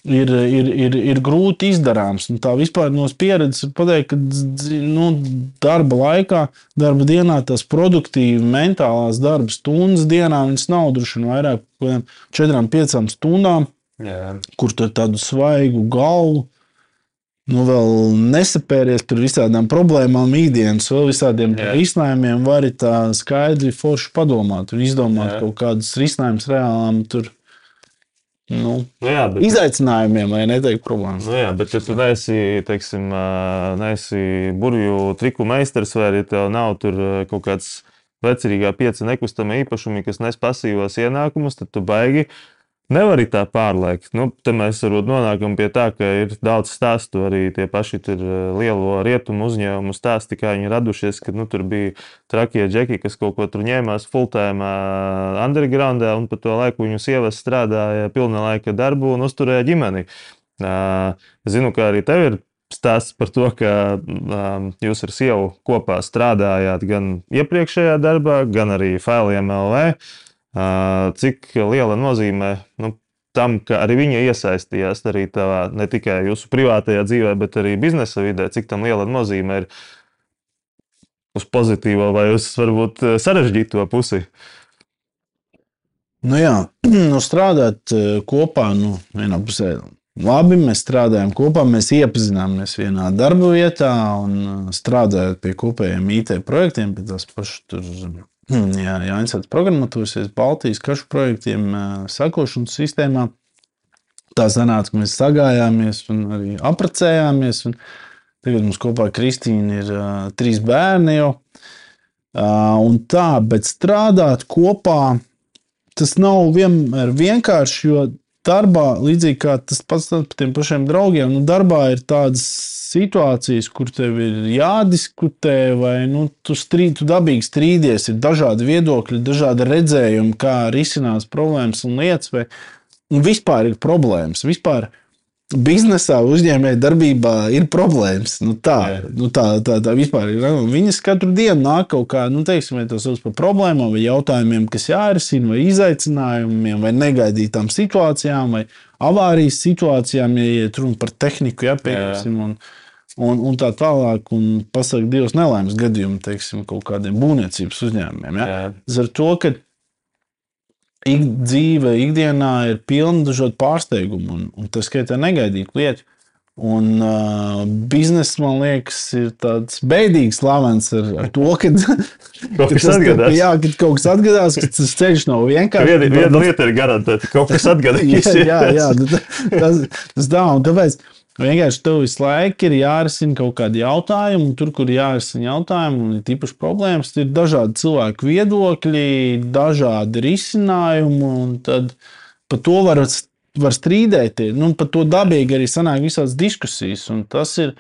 ir, ir, ir, ir grūti izdarāms. Un tā vispār no pieredzes pateikt, ka nu, darba laikā, darba dienā tas produktīvi, mentālās darba stundas dienā nav droši vien vairāk par 4-5 stundām, Jā. kur tur tādu svaigu galvu nu, vēl nesapēries par visādām problēmām, ikdienas, vēl visādiem risinājumiem, vari tā skaidri forši padomāt un izdomāt Jā. kaut kādus risinājumus reālām tur. Nu, nu jā, bet, izaicinājumiem, vai neteikt, problēmas. Nu jā, bet, ja tu neesi, teiksim, neesi burbuļu triku meistars, vai arī tev nav tur kaut kāds vecerīgā pieci nekustami īpašumi, kas nes pasīvos ienākumus, tad tu baigi Nevar arī tā pārliekt. Nu, te mēs varbūt nonākam pie tā, ka ir daudz stāstu arī tie paši eh, lielo rietumu uzņēmumu stāsti, kā viņi radušies, kad nu, tur bija trakie džeki, kas kaut ko tur ņēmās full-time undergroundā, un pa to laiku viņu sievas strādāja pilna laika darbu un uzturēja ģimeni. Zinu, ka arī tev ir stāsts par to, ka um, jūs ar sievu kopā strādājāt gan iepriekšējā darbā, gan arī Failiem LV. Cik liela nozīme nu, tam, ka arī viņa iesaistījās arī tavā, ne tikai jūsu privātajā dzīvē, bet arī biznesa vidē, cik tam liela nozīme ir uz pozitīvo vai uz varbūt sarežģīto pusi? Nu jā, nu strādāt kopā, nu, vienā pusē. Labi, mēs strādājam kopā, mēs iepazināmies vienā darba vietā un strādājot pie kopējiem IT projektiem, pie tās pašas jā, Jānis ir programmatūras Baltijas kašu projektiem, sakošanas sistēmā. Tā sanāca, ka mēs sagājāmies un arī apprecējāmies. Un tagad mums kopā ar Kristīnu ir uh, trīs bērni jau. Uh, un tā, bet strādāt kopā tas nav vienmēr vienkārši, jo darbā, līdzīgi kā tas pats par tiem pašiem draugiem, nu, darbā ir tādas situācijas, kur tev ir jādiskutē, vai nu, tu, strīd, tu dabīgi strīdies, ir dažādi viedokļi, dažādi redzējumi, kā risinās problēmas un lietas, vai un vispār ir problēmas. Vispār biznesā, uzņēmēja darbībā ir problēmas. Nu, tā, nu, tā, tā, tā vispār ir. Nu, viņas katru dienu nāk kaut kā, nu, teiksim, vai tas par problēmām, vai jautājumiem, kas jārisina, vai izaicinājumiem, vai negaidītām situācijām, vai avārijas situācijām, ja iet runa par tehniku, ja, piemēram. Un, un, un tā tālāk, un pasakot, divas nelaimes gadījumu, teiksim, kaut kādiem būvniecības uzņēmumiem. Ja? Ar to, ka ik, dzīve ikdienā ir pilna dažādu pārsteigumu, un, un tas skaitā negaidītu lietu. Un uh, biznesa, man liekas, ir tāds beidīgs slavens ar, ar to, ka kaut kas atgadās. Jā, kad kaut kas atgadās, ka tas ceļš nav vienkārši. Viena, viena lieta ir garantēta, ka kaut kas atgadās. jā, jā, jā, tas, tas tā, un tāpēc Vienkārši tev visu laiku ir jārisina kaut kādi jautājumi, un tur, kur jārisina jautājumi, un ir tīpaši problēmas, ir dažādi cilvēku viedokļi, dažādi risinājumi, un tad par to var, var strīdēties. Nu, par to dabīgi arī sanāk visādas diskusijas, un tas ir.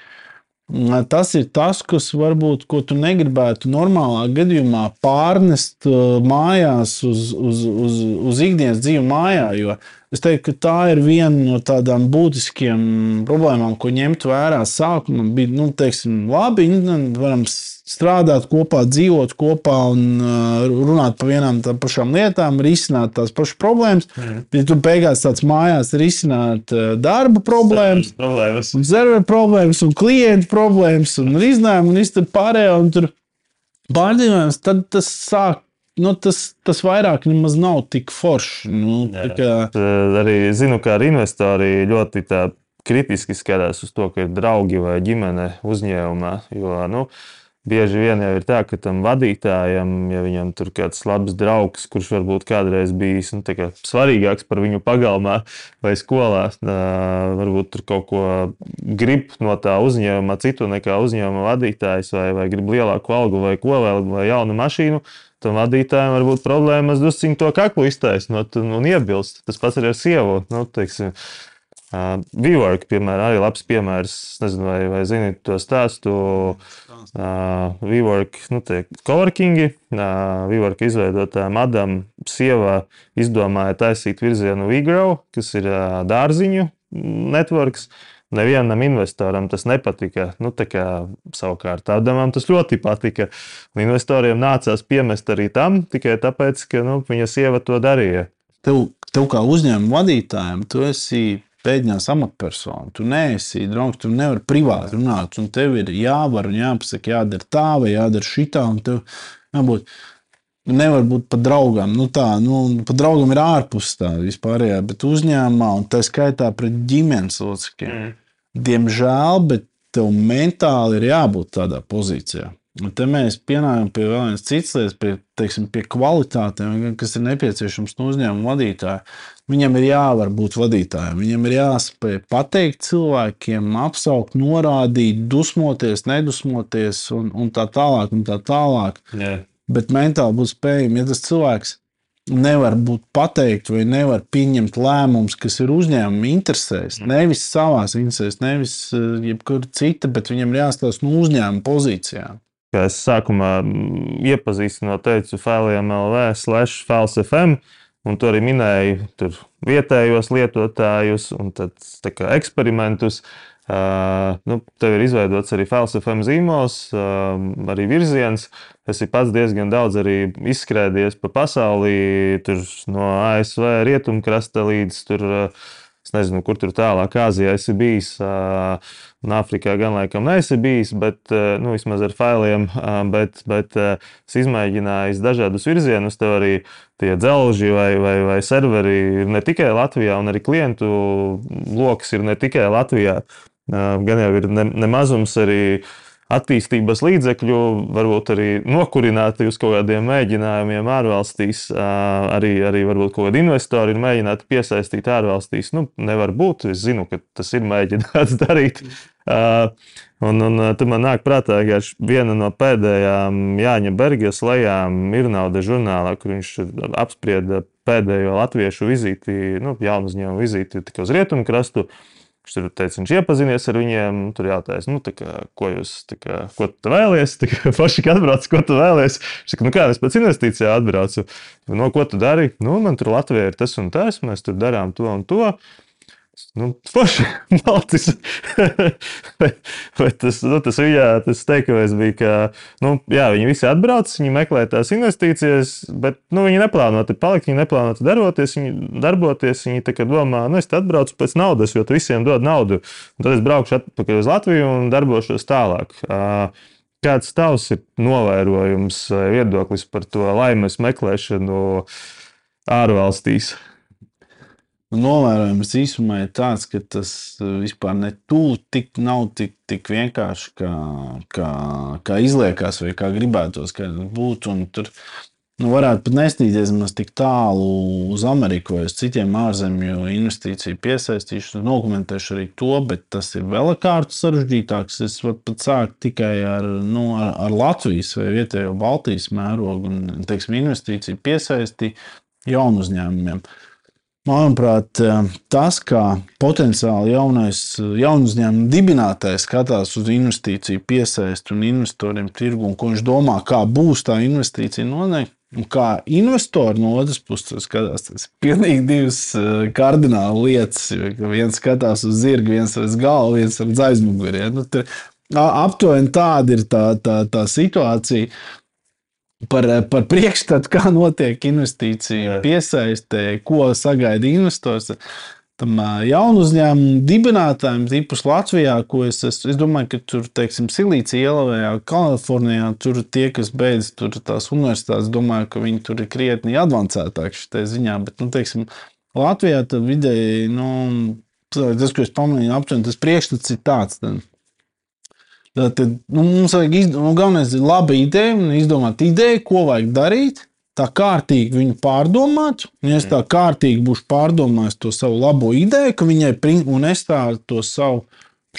Tas ir tas, kas varbūt, ko tu negribētu normālā gadījumā pārnest uh, mājās uz, uz, uz, uz ikdienas dzīvi mājā. Jo Es teiktu, ka tā ir viena no tādām būtiskiem problēmām, ko ņemt vērā. Sākumā bija, nu, teiksim, labi, nu, varam strādāt kopā, dzīvot kopā un uh, runāt par vienām tām pašām lietām, risināt tās pašas problēmas. Mm. Ja tu beigās tāds mājās risināt uh, darba problēmas, problēmas. un serveru problēmas, un klientu problēmas, un risinājumu, un viss pārējo, un tur pārdzīvojums, tad tas sāk nu, tas, tas vairāk nemaz nav tik forši. Nu, kā... Arī zinu, ka ar investori ļoti kritiski skatās uz to, ka ir draugi vai ģimene uzņēmumā. Jo, nu, bieži vien jau ir tā, ka tam vadītājam, ja viņam tur kāds labs draugs, kurš varbūt kādreiz bijis nu, kā svarīgāks par viņu pagalmā vai skolā, varbūt tur kaut ko grib no tā uzņēmuma, citu nekā uzņēmuma vadītājs, vai, vai grib lielāku algu, vai ko vēl, vai jaunu mašīnu. Tam vadītājam var būt problēmas, drusciņā to kaklu iztaisnot un, un iebilst. Tas pats arī ar sievu. Nu, teiksim, Uh, WeWork, piemēram, arī labs piemērs. Es nezinu, vai, vai zināt to stāstu. Uh, WeWork, nu, tie coworkingi, uh, WeWork izveidotāja Madam sieva izdomāja taisīt virzienu WeGrow, kas ir uh, dārziņu networks. Nevienam investoram tas nepatika. Nu, kā, savukārt, Adamam tas ļoti patika. Un investoriem nācās piemest arī tam, tikai tāpēc, ka nu, viņa sieva to darīja. Tev, tev kā uzņēmuma vadītājam, tu esi pēdiņās amatpersona. Tu neesi draugs, tu nevari privāti runāt, un tev ir jāvar un jāpasaka, jādara tā vai jādara šitā, jābūt. Nevar būt pat draugam. Nu tā, nu, pat draugam ir ārpus tā vispārējā, bet uzņēmumā un tā skaitā pret ģimenes locekļiem. Mm. Diemžēl, bet tev mentāli ir jābūt tādā pozīcijā. Un te mēs pienākam pie vēl vienas citas lietas, pie, teiksim, pie kvalitātēm, kas ir nepieciešams no uzņēmuma vadītāja. Viņam ir jāvar būt vadītājam, viņam ir jāspēj pateikt cilvēkiem, apsaukt, norādīt, dusmoties, nedusmoties un, un tā tālāk. Un tā tālāk. Yeah. Bet mentāli būt spējami, ja tas cilvēks nevar būt pateikt vai nevar pieņemt lēmumus, kas ir uzņēmuma interesēs. Mm. Nevis savā interesēs, nevis eh, jebkura cita, bet viņam ir jāstāsta no uzņēmuma pozīcijām. Kā es sākumā mm, iepazīstinot, teicu, Fēlījām LV, slash, Fēls FM. Un tu arī minēji tur vietējos lietotājus un kā, eksperimentus. Uh, nu, tev ir izveidots arī FLSFM zīmols, uh, arī virziens. Es pats diezgan daudz izskrējies pa pasauli, tur no ASV rietumkrasta līdz tur. Uh, Es nezinu, kur tur tālāk, Āzijā esi bijis, un Āfrikā gan laikam neesi bijis, bet nu, vismaz ar failiem. Bet, bet es izmēģināju dažādus virzienus. Tev arī tie dzelži vai, vai, vai serveri ir ne tikai Latvijā, un arī klientu lokus ir ne tikai Latvijā. Gan jau ir nemazums ne arī attīstības līdzekļu, varbūt arī nokurināti uz kaut kādiem mēģinājumiem ārvalstīs. Arī, arī varbūt kaut kādi investori ir mēģināti piesaistīt ārvalstīs. Nu, nevar būt. Es zinu, ka tas ir mēģināts darīt. Un, un tu man nāk prātā, ka viena no pēdējām Jāņa Bergas lejām ir nauda žurnālā, kur viņš apsprieda pēdējo latviešu vizīti, nu, jaunu uzņēmumu vizīti uz rietumkrastu. krastu Viņš tur teica, viņš iepazinies ar viņiem. Tur jautājās, nu, kā, ko jūs kā, ko vēlaties. Paši atbrauc, ko tu vēlaties. Viņš saka, nu, kā es pēc investīcijām atbraucu. No ko tu dari? Nu, man tur Latvijā ir tas un tas, mēs tur darām to un to. Nu, Forši, malcis. bet tas, nu, tas viņa tas teikums bija, ka nu, jā, viņi visi atbrauc, viņi meklē tās investīcijas, bet nu, viņi neplāno tur palikt, viņi neplāno tur darboties. Viņi darboties, viņi domā, nu, es atbraucu pēc naudas, jo tu visiem dod naudu. Un tad es braukšu atpakaļ uz Latviju un darbošos tālāk. Kāds tavs ir novērojums, viedoklis par to laimes meklēšanu ārvalstīs? Novērojums īsumā ir tāds, ka tas uh, vispār ne tuvu tik nav tik, tik vienkārši, kā, kā, kā izliekas, vai kā gribētos, ka būtu. Tur nu, varētu pat nestīties maz tik tālu uz Ameriku vai uz citiem ārzemju investīciju piesaistīšanu. Dokumentēšu arī to, bet tas ir vēl kārtu sarežģītāks. Es varu pat sākt tikai ar, nu, ar, ar Latvijas vai vietējo Baltijas mērogu un teiksim, investīciju piesaisti jaunu uzņēmumiem. Manuprāt, eh, tas, kā potenciāli jaunais jaunu uzņēmumu dibinātājs skatās uz investīciju piesaisti un investoriem tirgu, un ko viņš domā, kā būs tā investīcija noteikti. Un kā investori no otras puses skatās, tas ir pilnīgi divas eh, kardināli lietas. Viens skatās uz zirgu, viens uz galvu, viens ar aizmuguri. Ja? Nu, aptuveni tāda ir tā, tā, tā situācija par, par priekšstatu, kā notiek investīcija piesaistē, ko sagaida investors. Tam jaunu uzņēmumu dibinātājiem, īpaši Latvijā, ko es, es, es domāju, ka tur, teiksim, Silīcija ielā, Kalifornijā, tur tie, kas beidz tur tās universitātes, domāju, ka viņi tur ir krietni advancētāki šajā ziņā. Bet, nu, teiksim, Latvijā tad vidēji, nu, tas, ko es pamanīju, aptuveni tas priekšstats ir tāds. Tad, Tad, nu, mums vajag izdomāt, nu, galvenais ir laba ideja un izdomāt ideju, ko vajag darīt. Tā kārtīgi viņu pārdomāt. Un, es tā kārtīgi būšu pārdomājis to savu labo ideju, ka viņai, un es tā to savu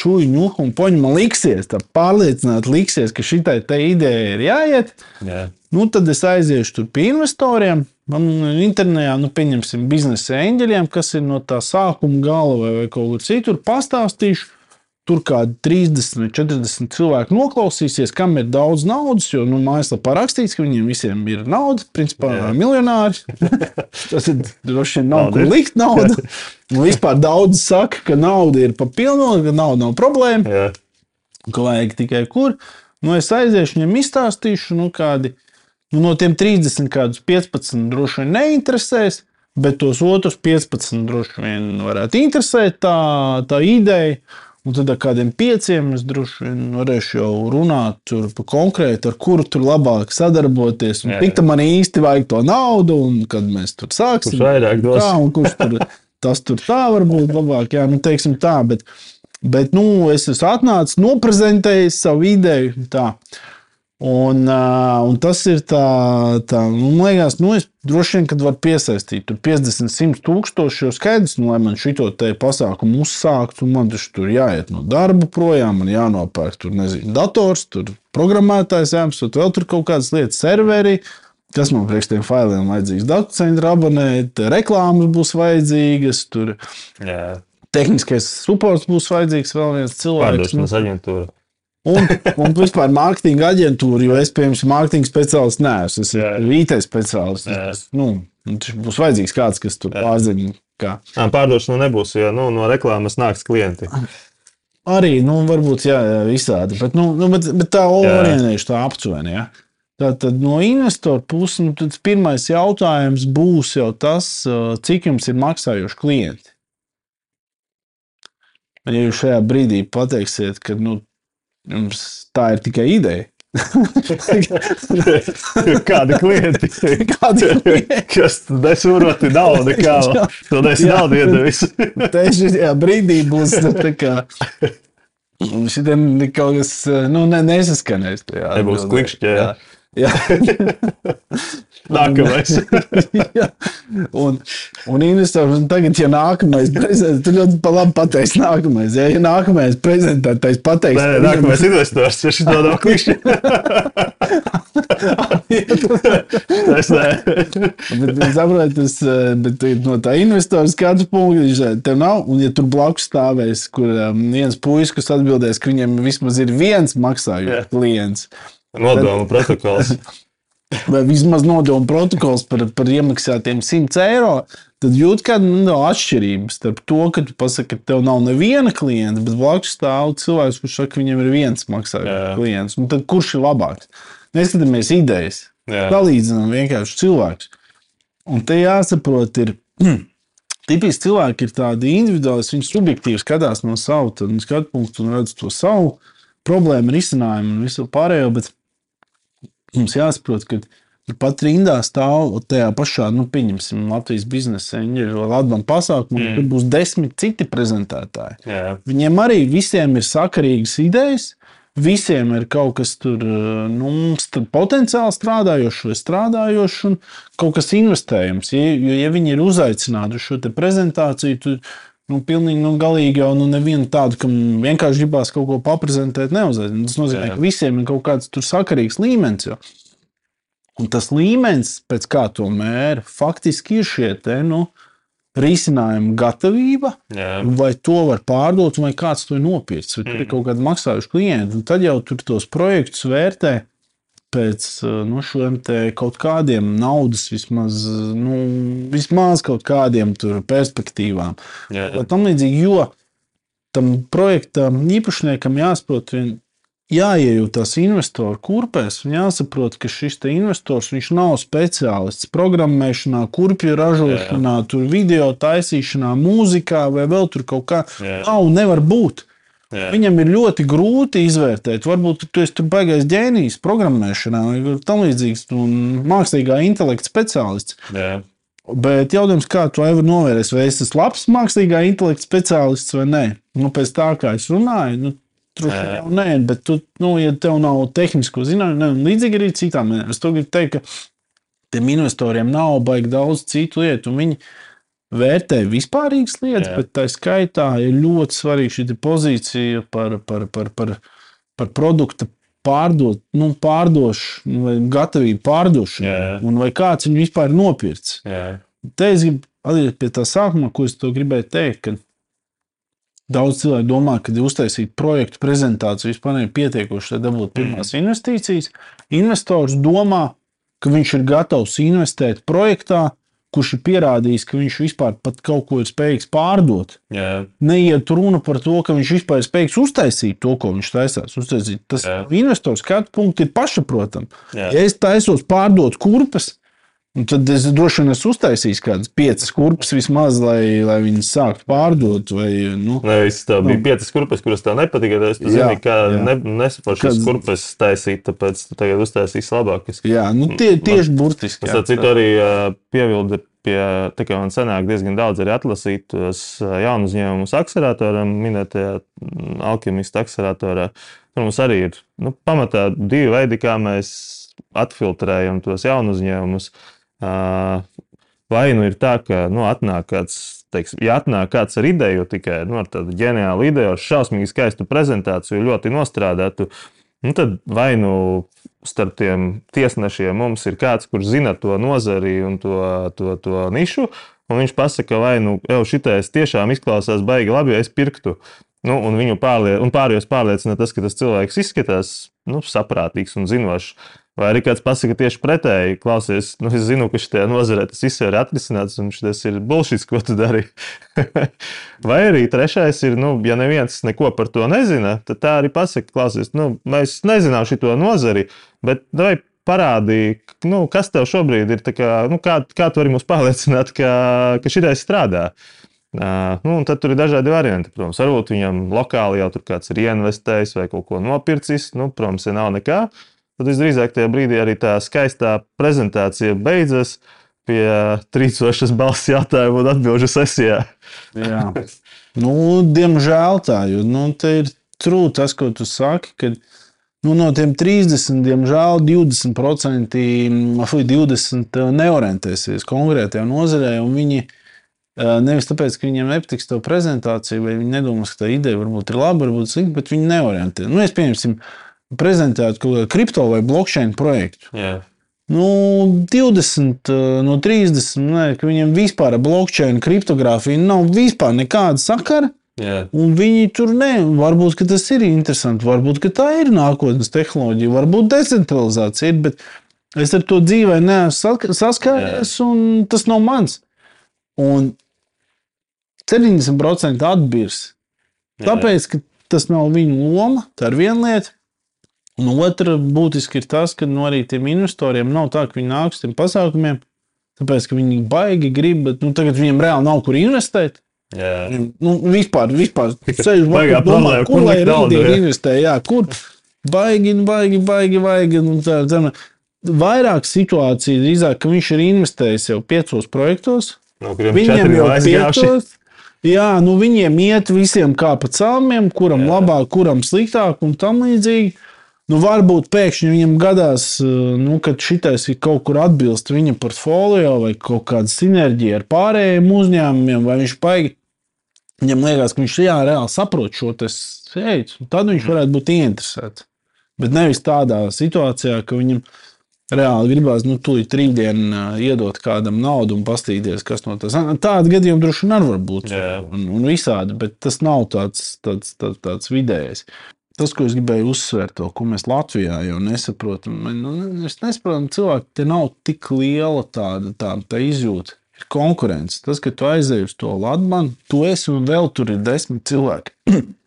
čūju, ņuhu un poņu man liksies, tā pārliecināti liksies, ka šitai te idejai ir jāiet. Jā. Nu, tad es aiziešu tur pie investoriem. Man internetā, nu, pieņemsim, biznesa eņģeļiem, kas ir no tā sākuma gala vai, vai kaut kur citur, pastāstīšu. Tur kādi 30 vai 40 cilvēki noklausīsies, kam ir daudz naudas, jo nu, mājaslapā rakstīts, ka viņiem visiem ir nauda, principā Jā. miljonāri. Tas ir droši vien nav kur likt naudu. Un vispār daudz saka, ka nauda ir pa pilnu, ka nauda nav problēma Jā. ka vajag tikai kur. Nu, es aiziešu, viņam izstāstīšu, nu, kādi nu, no tiem 30, kādus 15 droši vien neinteresēs, bet tos otrus 15 droši vien varētu interesēt tā, tā ideja. Un tad ar kādiem pieciem es droši vien varēšu jau runāt tur pa konkrēti, ar kuru tur labāk sadarboties. Un Jā, cik tam man īsti vajag to naudu, un kad mēs tur sāksim. Kurš vairāk dos? Tā, un kurš tur, tas tur tā var būt labāk, jā, nu, teiksim tā, bet, bet, nu, es esmu atnācis, noprezentējis savu ideju, tā. Un, uh, un tas ir tā, tā nu, man liekas, nu, es droši vien, kad var piesaistīt tur 50, 100 tūkstoši, jau skaidrs, nu, lai man šito te pasākumu uzsākt, un man taču tur jāiet no darba projām, man jānopērk tur, nezinu, dators, tur programmētājs jāapsūt, vēl tur kaut kādas lietas, serveri, kas man priekš tiem failiem vajadzīgs, datu centra abonēt, reklāmas būs vajadzīgas, tur Jā. tehniskais supports būs vajadzīgs, vēl viens cilvēks. nu, Pārdošanas aģentūra. Un, un vispār mārketinga aģentūra, jo es, piemēram, mārketinga speciālists neesmu. Es esmu IT speciālists. Nu, būs vajadzīgs kāds, kas tur pārzina. Kā. Pārdošana nebūs, jo nu, no reklāmas nāks klienti. Arī, nu, varbūt jā, jā, visādi. Bet, nu, nu, bet, bet tā orientēšu tā aptuveni. Ja? Tātad no investora puses, nu, tad pirmais jautājums būs jau tas, cik jums ir maksājoši klienti. Ja jūs šajā brīdī pateiksiet, ka nu, jums tā ir tikai ideja, Kādi klienti? Kādi klienti? Kas nesuroti naudu? Kā to nesi Jā. naudu iedevis? Tieši šajā brīdī būs nu, tā kā. Šitiem kaut kas nu, ne, nesaskanēs. tajā Nebūs atbildē. klikšķē, jā. Jā. Nākamais. Jā. un, un investors un tagad, ja nākamais prezidents, tu ļoti pa labi pateiks nākamais. Ja, ja nākamais prezentētājs pateiks, Nē, nākamais investors, ja šis nav klikšķi. Es nē. Bet, saprot, tas, eh, bet no tā investora skatu punkta eh, tev nav. Un, ja tur blakus stāvēs, kur um, viens puisis, kas atbildēs, ka viņam vismaz ir viens Jā. maksājums klients, Nodomu protokols. vai vismaz nodevu protokols par, par iemaksātiem 100 eiro, tad jūt kādu nu, no atšķirības starp to, ka tu pasaki, ka tev nav neviena klienta, bet blakus stāv cilvēks, kurš saka, ka viņam ir viens maksājums klients. Un tad kurš ir labāks? Neskatāmies idejas. Jā. Salīdzinām vienkārši cilvēkus. Un te jāsaprot, ir. Tipiski cilvēki ir tādi individuāli, viņi subjektīvi skatās no sava nu, skatu punktu un redz to savu problēmu, risinājumu un visu pārējo. Bet mums jāsaprot, ka pat rindā stāv tajā pašā, nu, pieņemsim, Latvijas biznesa eņģeļa Latvijas pasākumā, mm. tur būs desmit citi prezentētāji. Jā. Viņiem arī visiem ir sakarīgas idejas. Visiem ir kaut kas tur, nu, potenciāli strādājošs vai strādājošs, un kaut kas investējams. Ja, jo, ja viņi ir uzaicināti uz šo prezentāciju, tad nu, pilnīgi nu, galīgi jau nu, nevienu tādu, kam vienkārši gribās kaut ko paprezentēt, neuzaicināt. Tas nozīmē, Jā. ka visiem ir kaut kāds tur sakarīgs līmenis. Jau. Un tas līmenis, pēc kā to mēra, faktiski ir šie te, nu, risinājumi gatavība, Jā. vai to var pārdot, vai kāds to ir nopircis, vai tur ir Mhm. kaut kādi maksājuši klienti. Un tad jau tur tos projektus vērtē pēc uh, nu, šiem kaut kādiem naudas, vismaz, uh, nu, vismaz kaut kādiem perspektīvām. Jā. Vai tam līdzīgi, jo tam projektam īpašniekam jāsaprot, vien, jāiejūtas investoru kurpēs un jāsaprot, ka šis investors nav speciālists programmēšanā, kurpju ražošanā, tur video taisīšanā, mūzikā vai vēl tur kaut kā. Jā. Nav, nevar būt. Jā. Viņam ir ļoti grūti izvērtēt, varbūt tu esi tur baigais ģēnijs programmēšanā vai tam līdzīgs, un mākslīgā intelekta speciālists. Jā. Bet jautājums, kā to var novērst, vai es esmu labs mākslīgā intelekta speciālists vai nē? Nu, pēc tā, kā es runāju, nu, vien jau nē, bet tu, nu, ja tev nav tehnisko zināšanu, līdzīgi arī citām, es to gribu teikt, ka tiem investoriem nav baigi daudz citu lietu, viņi vērtē vispārīgas lietas, Jā. bet tā skaitā ir ļoti svarīga šī pozīcija par, par, par, par, par produktu pārdot, nu, pārdošanu vai gatavību pārdošanai, un vai kāds viņu vispār ir nopircis. Te es gribu atgriezties pie tā sākuma, ko es to gribēju teikt. Daudz cilvēku domā, ka uztaisīt projektu prezentāciju vispār ir pietiekoši, lai dabūtu pirmās mm. investīcijas. Investors domā, ka viņš ir gatavs investēt projektā, kurš ir pierādījis, ka viņš vispār pat kaut ko ir spējīgs pārdot. jā, Neiet runa par to, ka viņš vispār ir spējīgs uztaisīt to, ko viņš taisās. Uztaisīt. Tas Jā. investors skatu punkts ir pašsaprotams. Ja es taisos pārdot kurpes, un tad es droši vien esmu uztaisījis kādas piecas kurpes vismaz, lai, lai viņas sāktu pārdot. Vai, nu, Nevis tā bija piecas kurpes, kuras tev nepatika. tad Tu Jā, zini, kā jā. ne, nesaprotu šīs kurpes taisīt, tāpēc tu tagad uztaisīsi labākas. jā, nu, tie, tieši burtiski. Es jā. citu arī ā, pievildu pie tā, ka man sanāk diezgan daudz arī atlasīt tos jaunu uzņēmumus akceleratoram, minētajā mm, alkimista akceleratorā. Tur mums arī ir nu, pamatā divi veidi, kā mēs atfiltrējam tos jaunu uzņēmumus. Ā, Vai nu ir tā, ka nu, atnāk kāds, teiksim, ja atnāk kāds ar ideju, tikai nu, ar tādu ģeniālu ideju, ar šausmīgi skaistu prezentāciju, ļoti nostrādātu, nu, tad vai nu starp tiem tiesnešiem mums ir kāds, kurš zina to nozari un to, to, to nišu, un viņš pasaka, vai nu jau šitais tiešām izklausās baigi labi, ja es pirktu. Nu, un viņu pārlie, un pārējos pārliecina tas, ka tas cilvēks izskatās nu, saprātīgs un zinošs. Vai arī kāds pasakā tieši pretēji, klausies, nu, es zinu, ka šajā nozarē tas viss ir atrisināts, un šis ir bullshit, ko tu dari. Vai arī trešais ir, nu, ja neviens neko par to nezina, tad tā arī pasakā, klausies, nu, mēs nezinām šo nozari, bet vai parādīja, nu, kas tev šobrīd ir, kā, nu, kā, kā tu vari mūs pārliecināt, ka, ka šitais strādā. Uh, nu, tad tur ir dažādi varianti. Protams, varbūt viņam lokāli jau tur kāds ir ieinvestējis vai kaut ko nopircis. Nu, protams, ja nav nekā, tad visdrīzāk tajā brīdī arī tā skaistā prezentācija beidzas pie trīcošas balss jautājumu un atbildžu sesijā. Jā. Nu, diemžēl tā, jo nu, te ir trūcis tas, ko tu saki. Kad, nu, no tiem 30, diemžēl 20%, vai 20% neorientēsies konkrētajā nozarē. Viņi eh, nevis tāpēc, ka viņiem nepatiks tā prezentācija, vai viņi nedomās, ka tā ideja varbūt ir laba, varbūt slikta, bet viņi neorientē. Nu, es pieņemsim, prezentēt kaut kādu kripto vai blockchain projektu. Jā, Nu, 20 eh, no 30, ne, ka viņiem vispār ar blockchain, kriptogrāfiju nav vispār nekāda sakara. jā, Un viņi tur ne, varbūt tas ir interesanti, varbūt ka tā ir nākotnes tehnoloģija, varbūt decentralizācija ir, bet es ar to dzīvē neesmu saskāries, un tas nav mans. Un 70% atbirs. Tāpēc, ka tas nav viņu loma, tā ir viena lieta. Un otra būtiski ir tas, ka nu, arī tiem investoriem nav tā, ka viņi nāk uz tiem pasākumiem, tāpēc, ka viņi baigi grib, bet nu, tagad viņiem reāli nav kur investēt. jā. Viņam, Nu, vispār, vispār ceļš Baigā domā, problēma, kur lai rītdien investē, jā, kur baigi, baigi, baigi, baigi. un Tā, tā, vairāk situācija drīzāk, ka viņš ir investējis jau piecos projektos, No kuriem Viņiem četri jau piecos. Jā, nu viņiem iet visiem kā pa celmiem, kuram jā. labāk, kuram sliktāk un tam līdzīgi. Nu, varbūt pēkšņi viņam gadās, eh, nu, ka šitais ir kaut kur atbilst viņa portfolio vai kaut kāda sinerģija ar pārējiem uzņēmumiem, vai viņš paigi. Viņam liekas, ka viņš jā, reāli saprot šo veidu, tad viņš varētu būt ieinteresēts. Bet nevis tādā situācijā, ka viņam reāli gribās, nu, tūlīt rītdien ā, iedot kādam naudu un paskatīties, kas no ir. Tāda gadījuma droši vien var būt. Un, un visādi, bet tas nav tāds, tāds, tāds, tāds vidējs. Tas, ko es gribēju uzsvērt, to, ko mēs Latvijā jau nesaprotam, nu, mēs nesaprotam, cilvēki te nav tik liela tāda, tāda tā izjūta. Ir konkurence. Tas, ka tu aizej uz to Latviju, tu esi un vēl tur ir desmit cilvēki.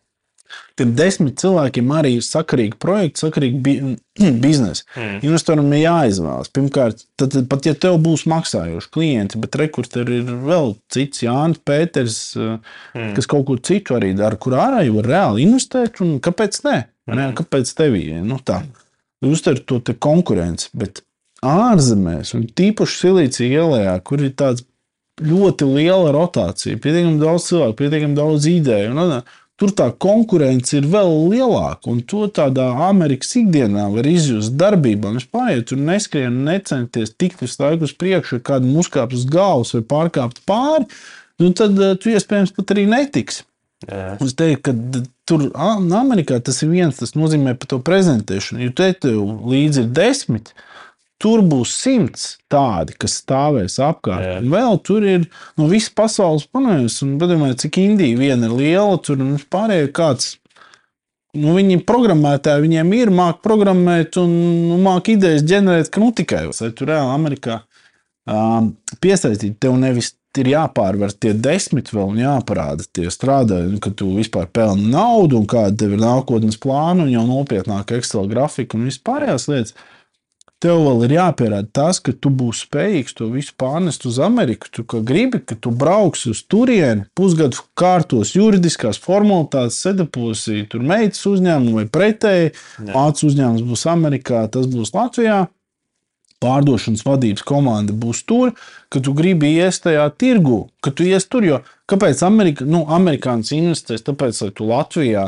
Tiem desmit cilvēkiem arī ir sakarīgi projekti, sakarīgi bi biznesa. Mm. Investoram ir jāizvēlas. Pirmkārt, tad, pat ja tev būs maksājoši klienti, bet rekurors ir vēl cits, Jānis, Pēters, mm. kas kaut ko citu arī dara, kur ārā jau var reāli investēt. Kāpēc ne? ne? Kāpēc tev ir? Nu, tā. Uztver to konkurenci. Bet ārzemēs, un tīpaši Silīcija ielā, kur ir tāds ļoti liela rotācija, pietiekami daudz cilvēku, pietiekami daudz ideju. Un, un, tur tā konkurence ir vēl lielāka. Un to tādā Amerikas ikdienā var izjust darbībā. Viņš pārējais tur neskrien, necenties tikt visu laiku uz priekšu, kādu uzkāpt uz galvas vai pārkāpt pāri. Nu, tad uh, tu iespējams pat arī netiksi. Jā. Es teiktu, ka tur Amerikā tas ir viens, tas nozīmē par to prezentēšanu. Jo te tev līdzi ir desmit, tur būs simts tādi, kas stāvēs apkārt. Jā. Un vēl tur ir no visas pasaules panēs, un padomājiet, cik Indija viena ir liela, tur un pārējie kāds. Nu, viņi programmētāji, viņiem ir mākslinieki programmēt un nu, mākslinieki idejas ģenerēt, ka nu tikai vai tur reāli Amerikā um, piesaistīt. Tev nevis ir jāpārvar tie desmit vēl un jāparāda tie strādājumi, ka tu vispār pelni naudu un kāda tev ir nākotnes plāna un jau nopietnāka Excel grafika un vispārējās lietas. Tev vēl ir jāpierāda tas, ka tu būsi spējīgs to visu pārnest uz Ameriku. Tu gribi, ka tu brauksi uz turieni, pusgadu kārtos juridiskās formalitātes, sedaposi tur meitas uzņēmumu vai pretēji. Mācības uzņēmums būs Amerikā, tas būs Latvijā pārdošanas vadības komanda būs tur, ka tu gribi iest tajā tirgu, ka tu ies tur. Jo kāpēc Amerika, nu, amerikānis investēs? Tāpēc, lai tu Latvijā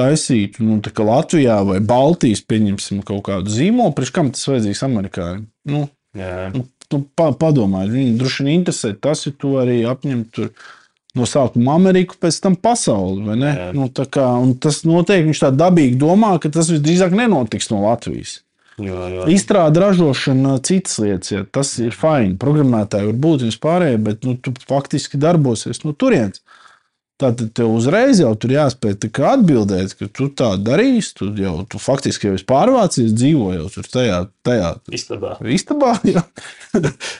taisītu, nu, Latvijā vai Baltijas, pieņemsim kaut kādu zīmolu, priekš kam tas vajadzīgs amerikāņiem? Nu, Jā. nu, tu pa, padomā, viņi droši vien interesē tas, ja tu arī apņem tur. No sākuma Ameriku, pēc tam pasauli. Jā. Nu, kā, un tas noteikti viņš tā dabīgi domā, ka tas visdrīzāk nenotiks no Latvijas. Jo, jo. Izstrāde, ražošana, citas lietas, ja, tas ir fini. Programmētāji var būt vispārējie, bet nu, tu faktiski darbosies no turienes. Tātad tev uzreiz jau tur jāspēj atbildēt, ka tu tā darīsi. Tu jau tu faktiski jau esi pārvācies, dzīvo jau tur tajā, tajā Istabā. istabā. jā.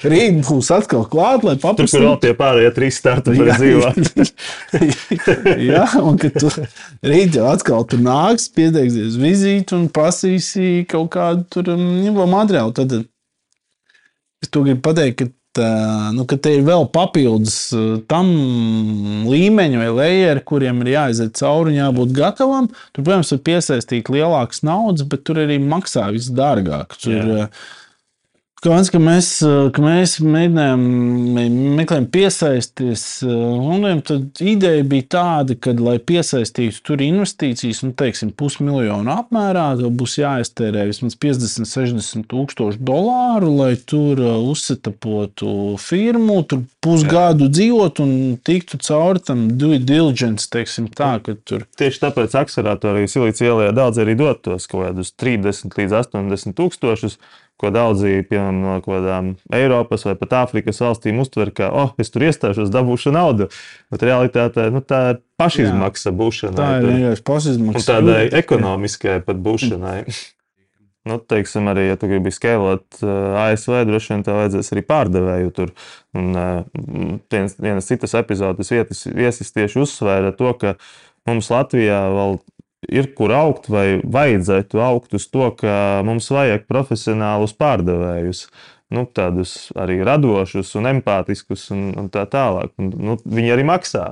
Rīt būs atkal klāt, lai Tur, kur vēl tie pārējie trīs starti var dzīvot. Jā, un ka tu rīt jau atkal tur nāks, pieteiksies vizīti un prasīsi kaut kādu tur um, materiālu. Tad es to gribu pateikt, ka, nu, ka te ir vēl papildus tam līmeņam vai lejeri, kuriem ir jāiziet cauri un jābūt gatavam. Tur, protams, ir piesaistīt lielākas naudas, bet tur arī maksā viss dārgāk. Tur, Jā. Kāds, ka mēs, ka mēs mēģinājām, mē- meklējām piesaisties fondiem, tad ideja bija tāda, ka, lai piesaistītu tur investīcijas, nu, teiksim, pusmiljonu apmērā, tad būs jāiztērē vismaz 50, 60 tūkstoši dolāru, lai tur uh, uzsetapotu firmu, tur pusgadu dzīvot un tiktu cauri tam due diligence, teiksim tā, ka tur. Tieši tāpēc akceleratorī Silīcija ielā daudz arī dod tos kaut kādus 30 līdz 80 tūkstošus, ko daudzi, piemēram, no kādām Eiropas vai pat Āfrikas valstīm uztver, ka, oh, es tur iestāšos, dabūšu naudu. Bet realitātē nu, tā ir pašizmaksa būšanai. Tā ir vienkārši Un pasizmaksas. tādai ekonomiskai pat būšanai. Nu, teiksim, arī, ja tu gribi skalot uh, ASV, droši vien tev vajadzēs arī pārdevēju tur. Un, uh, viens, vienas citas epizodes vietas, viesis tieši uzsvēra to, ka mums Latvijā vēl ir kur augt, vai vajadzētu augt uz to, ka mums vajag profesionālus pārdevējus. Nu, tādus arī radošus, un empātiskus un, un tā tālāk. Un, nu, viņi arī maksā.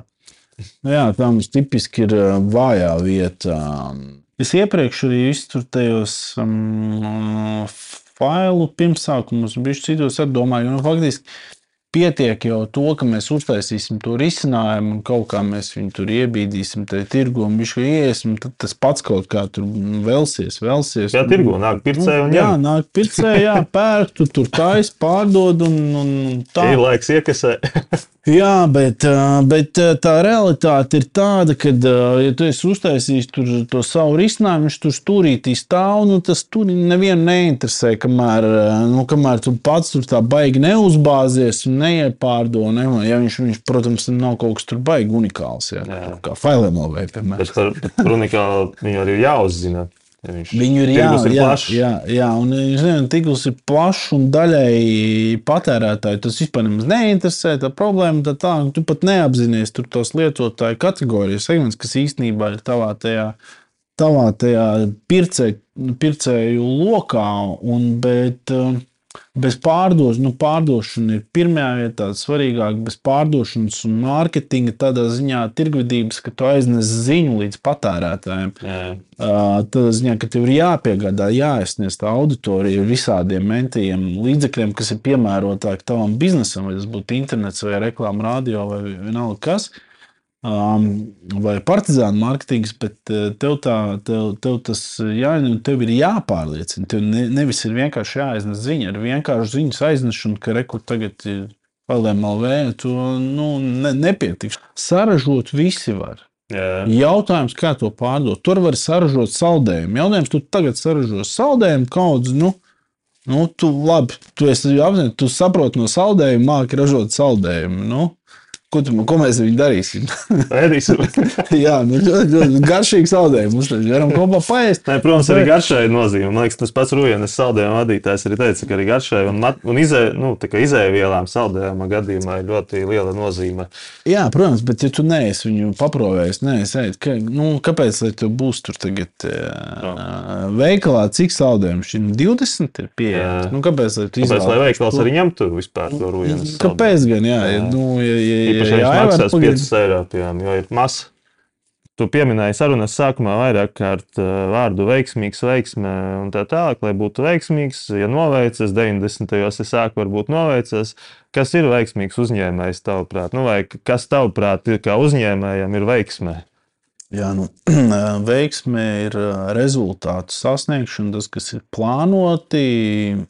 Jā, tā mums tipiski ir ā, vājā vieta. Es iepriekš arī izturu tajos um, failu pirmsākumus, bija citos domāju, nu, faktiski pietiek jau to, ka mēs uztaisīsim to risinājumu un kaut kā mēs viņu tur iebīdīsim, te tirgu un viņš iesim, tad tas pats kaut kā tur velsies, velsies. Jā, tirgu nāk pircēji un Jā, ņem. nāk pircēji, jā, pērk, tu tur taisa, pārdod un, un un tā. Ir laiks iekasē. Jā, bet, bet tā realitāte ir tāda, ka, ja tu esi uztaisījis tur to savu risinājumu, viņš tur stūrītī stāv, nu tas tur nevienu neinteresē, kamēr, nu, kamēr tu pats tur tā baigi neuzbāzies un neiepārdo. Ne? Ja viņš, viņš, protams, nav kaut kas tur baigi unikāls, jā, Jā. kā failēm vai, piemēram. Bet par, par unikālu viņu arī jāuzzina. Ja viņš Viņu ir jā, tirgus ir jā, jā, un zinu, tīkls ir plašs un daļēji patērētāji. Tas vispār nemaz neinteresē. Tā problēma tā, tā ka tu pat neapzinājies tur tos lietotāju kategorijas segments, kas īstenībā ir tavā tajā. Tavā tajā pircē, pircēju lokā, un, bet uh, bez pārdošanas, nu, pārdošana ir pirmajā vietā, svarīgāk bez pārdošanas un mārketinga, tādā ziņā tirgvedības, ka tu aiznes ziņu līdz patērētājiem. Uh, Tādā ziņā, ka tev ir jāpiegādā, jāizsniedz tā auditorija ar visādiem mentajiem līdzekļiem, kas ir piemērotāki tavam biznesam, vai tas būtu internets, vai reklāma, radio vai vienalga kas. Um, vai partizānu mārketings, bet uh, tev, tā, tev, tev tas jāņem, tev ir jāpārliecina. Tev ne, nevis ir vienkārši jāiznes ziņa, ar vienkārši ziņas aiznešanu, ka rekur tagad ir LMLV, to nu, ne, nepietiks. Saražot visi var. Jā. Jautājums, kā to pārdot? Tur var saražot saldējumu. Jautājums, tu tagad saražo saldējumu kaut kādu. Nu, Nu, tu labi, tu, esi, apzini, tu saproti no saldējuma, māki ražot saldējumu. Nu, Ko, tu, ko mēs viņu darīsim? Ēdīsim. Jā, nu, ļoti, ļoti garšīgi saldējumi. Mums taču varam kopā paēst. Nē, protams, arī garšai ir nozīme. Man liekas, tas pats Rujienas saldējuma vadītājs arī teica, ka arī garšai un, un izē, nu, izēvielām saldējuma gadījumā ir ļoti liela nozīme. Jā, protams, bet ja tu neesi viņu paprovējis, neesi ēst, ka, nu, kāpēc lai tev būs tur tagad uh, veikalā, cik saldējumu šim 20 ir pieejams? Nu, kāpēc lai tu Tāpēc, lai izvēlies? veikals arī ņemtu vispār to Rujienas saldējumu. Kāpēc gan? Jā, Jā. nu, ja, ja, ja, Īpaši, ja ja viņš maksās pagaid- 5 eiro, piemēram, jo ir maz. Tu pieminēji sarunas sākumā vairāk kārt uh, vārdu veiksmīgs, veiksme un tā tālāk, lai būtu veiksmīgs. Ja noveicis, 90. gados es sāku, varbūt noveicis. Kas ir veiksmīgs uzņēmējs tavuprāt? Nu, vai kas tavuprāt ir kā uzņēmējam ir veiksmē? Jā, nu, veiksme ir ā, rezultātu sasniegšana, tas, kas ir plānoti.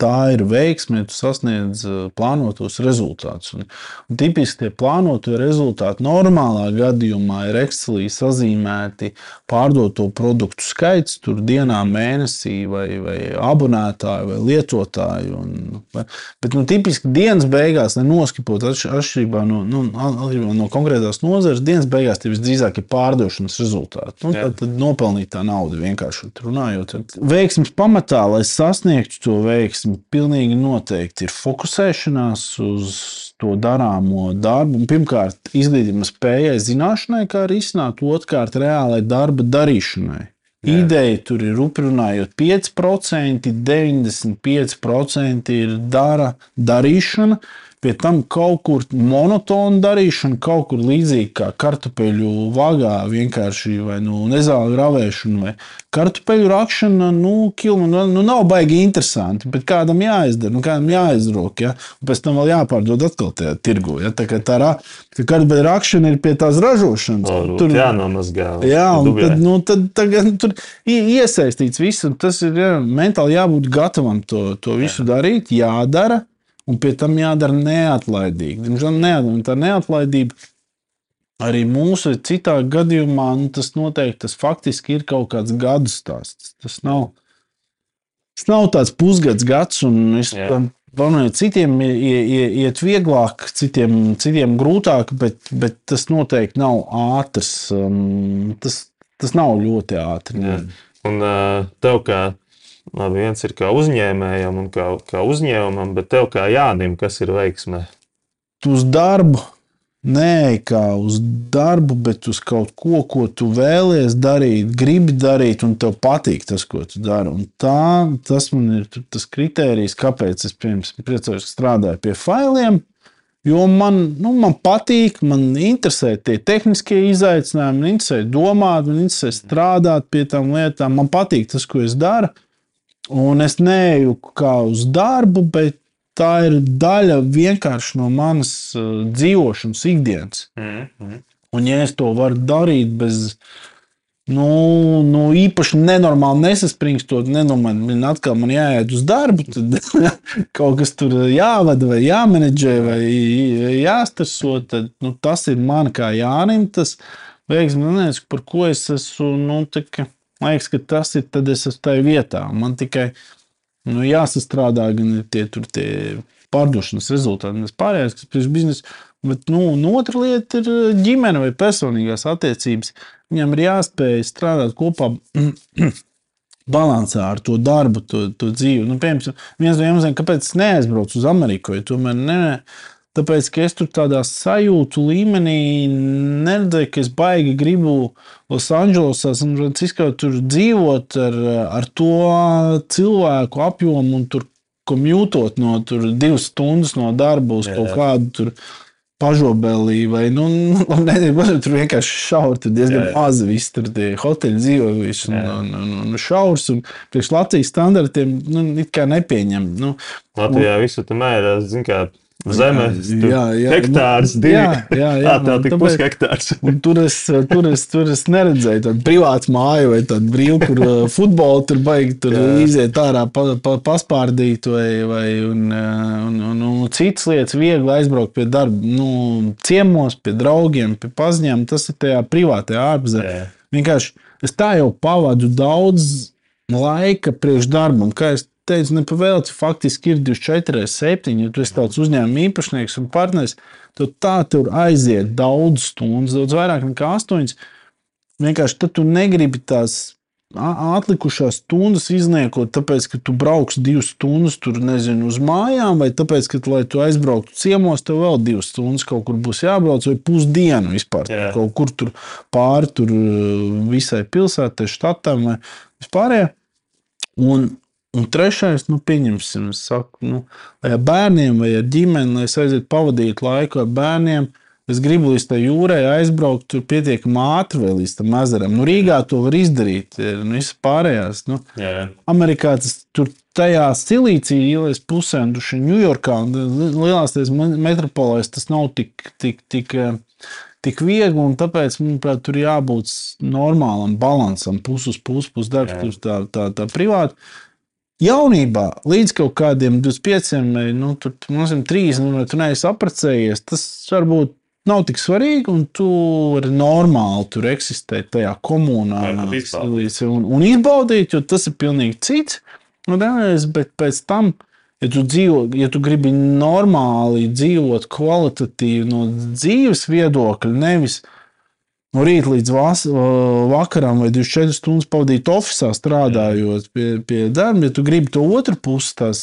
Tā ir veiksme, ja tu sasniedz ā, plānotos rezultātus. Un, un tipiski tie plānotie rezultāti normālā gadījumā ir Excelī sazīmēti pārdoto produktu skaits, tur dienā, mēnesī, vai, vai abonētāju, vai lietotāju. Un, vai, bet nu, tipiski dienas beigās, lai noskipot atš- atšķirībā no, nu, atšķirībā no konkrētās nozares, dienas beigās tie visdrīzāk ir pārdošanas rezultāti. Nu, tad, tad nopelnīt tā nauda vienkārši runājot. Veiksmes pamatā, lai sasniegtu to veiksmi, pilnīgi noteikti ir fokusēšanās uz to darāmo darbu. Pirmkārt, izglītības spējai, zināšanai, kā arī izsnākt, otrkārt, reālai darba darīšanai. Jā. Ideja tur ir runājot 5%, 95% ir dara, darīšana, pie tam kaut kur monotona darīšana, kaut kur līdzīgi kā kartupeļu vagā, vienkārši vai nu, nezāle ravēšana, vai kartupeļu rakšana. Nu, kilma, nu, nu, nav baigi interesanti, bet kādam jāizdara, nu, kādam jāizrok, ja? un pēc tam vēl jāpārdod atkal tajā tirgu. Ja? Tā kā tā ra- ka kartupeļu rakšana ir pie tās ražošanas. Tur jānomazgā. Jā, un Dubjai. tad, nu, tad tagad, tur ir iesaistīts viss, un tas ir jā, mentāli jābūt gatavam to, to visu jā. darīt, jādara, un pie tam jādara neatlaidīgi. Diemžēl neat- tā neatlaidība arī mūsu citā gadījumā, nu, tas noteikti tas faktiski ir kaut kāds gadu stāsts. Tas nav, tas nav tāds pusgads gads, un es Varbūt citiem ie- ie- ie- iet vieglāk, citiem, citiem grūtāk, bet, bet tas noteikti nav ātrs. Um, tas, tas nav ļoti ātri. Un uh, tev kā, viens ir kā uzņēmējam un kā, kā uzņēmumam, bet tev kā Jānim, kas ir veiksmē? Uz darbu, nē, kā uz darbu, bet uz kaut ko, ko tu vēlies darīt, gribi darīt, un tev patīk tas, ko tu dari. Un tā, tas man ir tas kriterijs, kāpēc es pirms priecājos, ka strādāju pie failiem. Jo man, nu, man patīk, man interesē tie tehniskie izaicinājumi, man interesē domāt, man interesē strādāt pie tām lietām. Man patīk tas, ko es daru. Un es neeju kā uz darbu, bet tā ir daļa vienkārši no manas uh, dzīvošanas ikdienas. Mm -hmm. Un, ja es to varu darīt bez nu, nu, īpaši nenormāli nesaspringtot, nenomēr, man atkal man jāiet uz darbu, tad kaut kas tur jāvada vai jāmenedžē vai jāstreso, tad nu, tas ir man kā Jānim. Tas veiksmi, liekas, par ko es esmu. Nu, tā kā, man liekas, ka tas ir tad es esmu tajā vietā. Man tikai nu, jāsastrādā gan tie, tur, tie pārdošanas rezultāti, gan pārējais, kas priekš biznesa. Bet nu, otra lieta ir eh, ģimene vai personīgās attiecības. Viņam ir jāspēj strādāt kopā. Balansā ar to darbu, to, to dzīvi. Nu, piemēram, viens no iemesliem, kāpēc es neaizbraucu uz Ameriku, jo tomēr ne, tāpēc, ka es tur tādā sajūtu līmenī neredzēju, ka es baigi gribu Losandželosā, San Francisco tur dzīvot ar, ar to cilvēku apjomu un tur komjūtot no tur divas stundas no darba uz Jā, kaut jā. kādu tur pažobelī, vai nu, nu, nezinu, tur vienkārši šauri, tur diezgan Jā, jā. mazi viss tur tie hoteļi dzīvojuši un, un, un, un šaurs, un priekš Latvijas standartiem, nu, it kā nepieņem. Nu, Latvijā visu tomēr, zin kā, zemes, Jā, jā, jā. hektārs, divi. Jā, jā, jā. Tā un tāpēc- pushektārs. Un tur es, tur, es, tur es neredzēju tādu privātu māju vai tādu brīvu, kur uh, futbolu tur baigi tur Jā. iziet ārā, pa, pa, paspārdīt vai, vai un, uh, un, un, un citas lietas, viegli aizbraukt pie darba, nu, ciemos, pie draugiem, pie paziņām. Tas ir tajā privātajā ārzemē. Vienkārši es tā jau pavadu daudz laika priekš darbam, kā es teicu, nepavēlti. Faktiski ir 24, 7. Ja tu esi tāds uzņēmuma īpašnieks un partneris, tad tā tur aiziet daudz stundu, daudz vairāk nekā 8. Vienkārši tad tu negribi tās atlikušās stundas izniekot, tāpēc, ka tu brauks divas stundas tur, nezinu, uz mājām, vai tāpēc, ka, lai tu aizbrauktu ciemos, tev vēl divas stundas kaut kur būs jābrauc, vai pusdienu vispār. Jā. Kaut kur tur pāri tur visai pilsētai, štatam vai vispārējā. Un, un trešais, nu, pieņemsim, saku, nu, vai ar bērniem, vai ar ģimeni, lai aizietu pavadīt laiku ar bērniem. Es gribu līdz tai jūrai aizbraukt, tur pietiekami ātri vēl līdz tam ezeram. Nu, Rīgā to var izdarīt, ir, nu, visas pārējās. Nu, Jā, jā. Amerikā tas tur tajā silīcija ielas pusē, un tur Ņujorkā un li- lielās metropolēs tas nav tik, tik, tik, eh, tik viegli, un tāpēc, manuprāt, tur jābūt normālam balansam, pus uz pusi, pus darbs, Jā. pus tā, tā, tā privāti. Jaunībā, līdz kaut kādiem 25, vai nu, tur, mums ir 3, nu, tu neesi apprecējies, tas varbūt nav tik svarīgi, un tu vari normāli tur eksistēt tajā komunā Jā, izbaudīt. un, un izbaudīt, jo tas ir pilnīgi cits. Nu, reiz, bet pēc tam, ja tu, dzīvo, ja tu gribi normāli dzīvot, kvalitatīvi no dzīves viedokļa, nevis no rīta līdz vas, vakaram vai 24 stundas pavadīt oficiālā strādājot pie, pie darba, ja tu gribi to otru pusi, tās,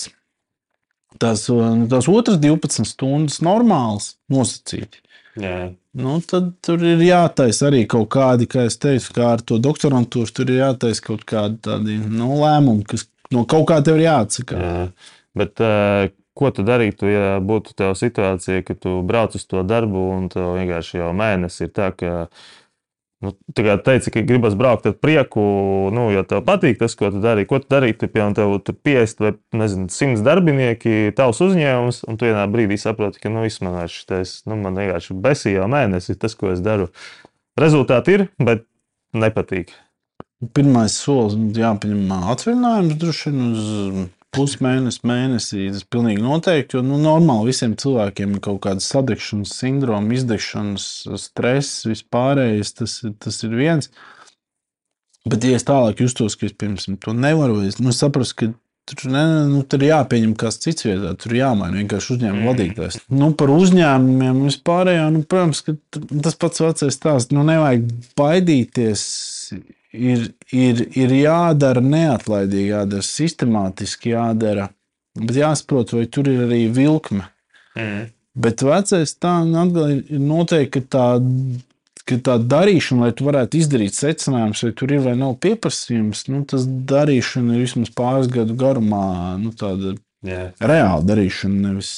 tās, tās otras 12 stundas normāls nosacīt. jā. Nu, tad tur ir jātaisa arī kaut kādi, kā es teicu, kā ar to doktorantūru. Tur ir jātaisa kaut kādi tādi nu, lēmumi, kas no kaut kā tev ir jāatsakās. Jā. Bet, uh, ko tu darītu, ja būtu tā situācija, ka tu brauc uz to darbu un tev vienkārši jau mēnesis ir tā, ka. Nu, tā kā teici, ka gribas braukt ar prieku, nu, jo tev patīk tas, ko tu dari. Ko tu darītu, ja piemēram, tev tur 50 vai nezinu, 100 darbinieki, tavs uzņēmums, un tu vienā brīdī saproti, ka nu, man šitais, nu, man vienkārši besī jau mēnesis tas, ko es daru. Rezultāti ir, bet nepatīk. Pirmais solis ir jāpaņem atvaļinājums droši vien uz pusmēnesi, mēnesī. Tas pilnīgi noteikti, jo nu, normāli visiem cilvēkiem ir kaut kāda sadegšanas sindroma, izdegšanas, stress, vispārējais. Tas, ir- tas ir viens. Bet, ja es tālāk justos, ka es piemēram to nevaru, es nu, saprotu, ka tur, ne, nu, tur ir jāpieņem kāds cits vietā, tur jāmaina vienkārši uzņēmuma vadītājs. Nu, par uzņēmumiem vispārējā, nu, protams, tas pats vecais stāsts, nu, nevajag baidīties. Ir, ir, ir jādara neatlaidīgi, jādara sistemātiski, jādara. Bet jāsaprot, vai tur ir arī vilkme. Mm. Bet vecais tā ir noteikti, tā, ka tā darīšana, lai tu varētu izdarīt secinājumus, vai tur ir vai nav pieprasījums, nu, tas darīšana ir vismaz pāris gadu garumā, nu, tāda Jā. reāla darīšana, nevis,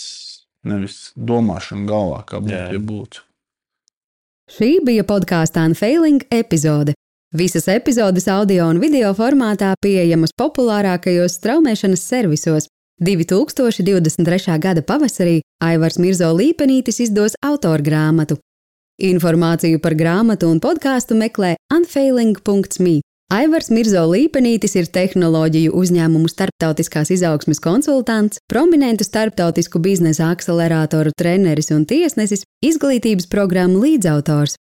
nevis domāšana galvā, kā būtu. Jā. Ja būtu. Šī bija podkāstu Unfailing epizode. Visas epizodes audio un video formātā pieejamas populārākajos straumēšanas servisos. 2023. gada pavasarī Aivars Mirzo Līpenītis izdos autorgrāmatu. Informāciju par grāmatu un podkāstu meklē unfailing.me. Aivars Mirzo Līpenītis ir tehnoloģiju uzņēmumu starptautiskās izaugsmes konsultants, prominentu starptautisku biznesa akceleratoru treneris un tiesnesis, izglītības programmu līdzautors.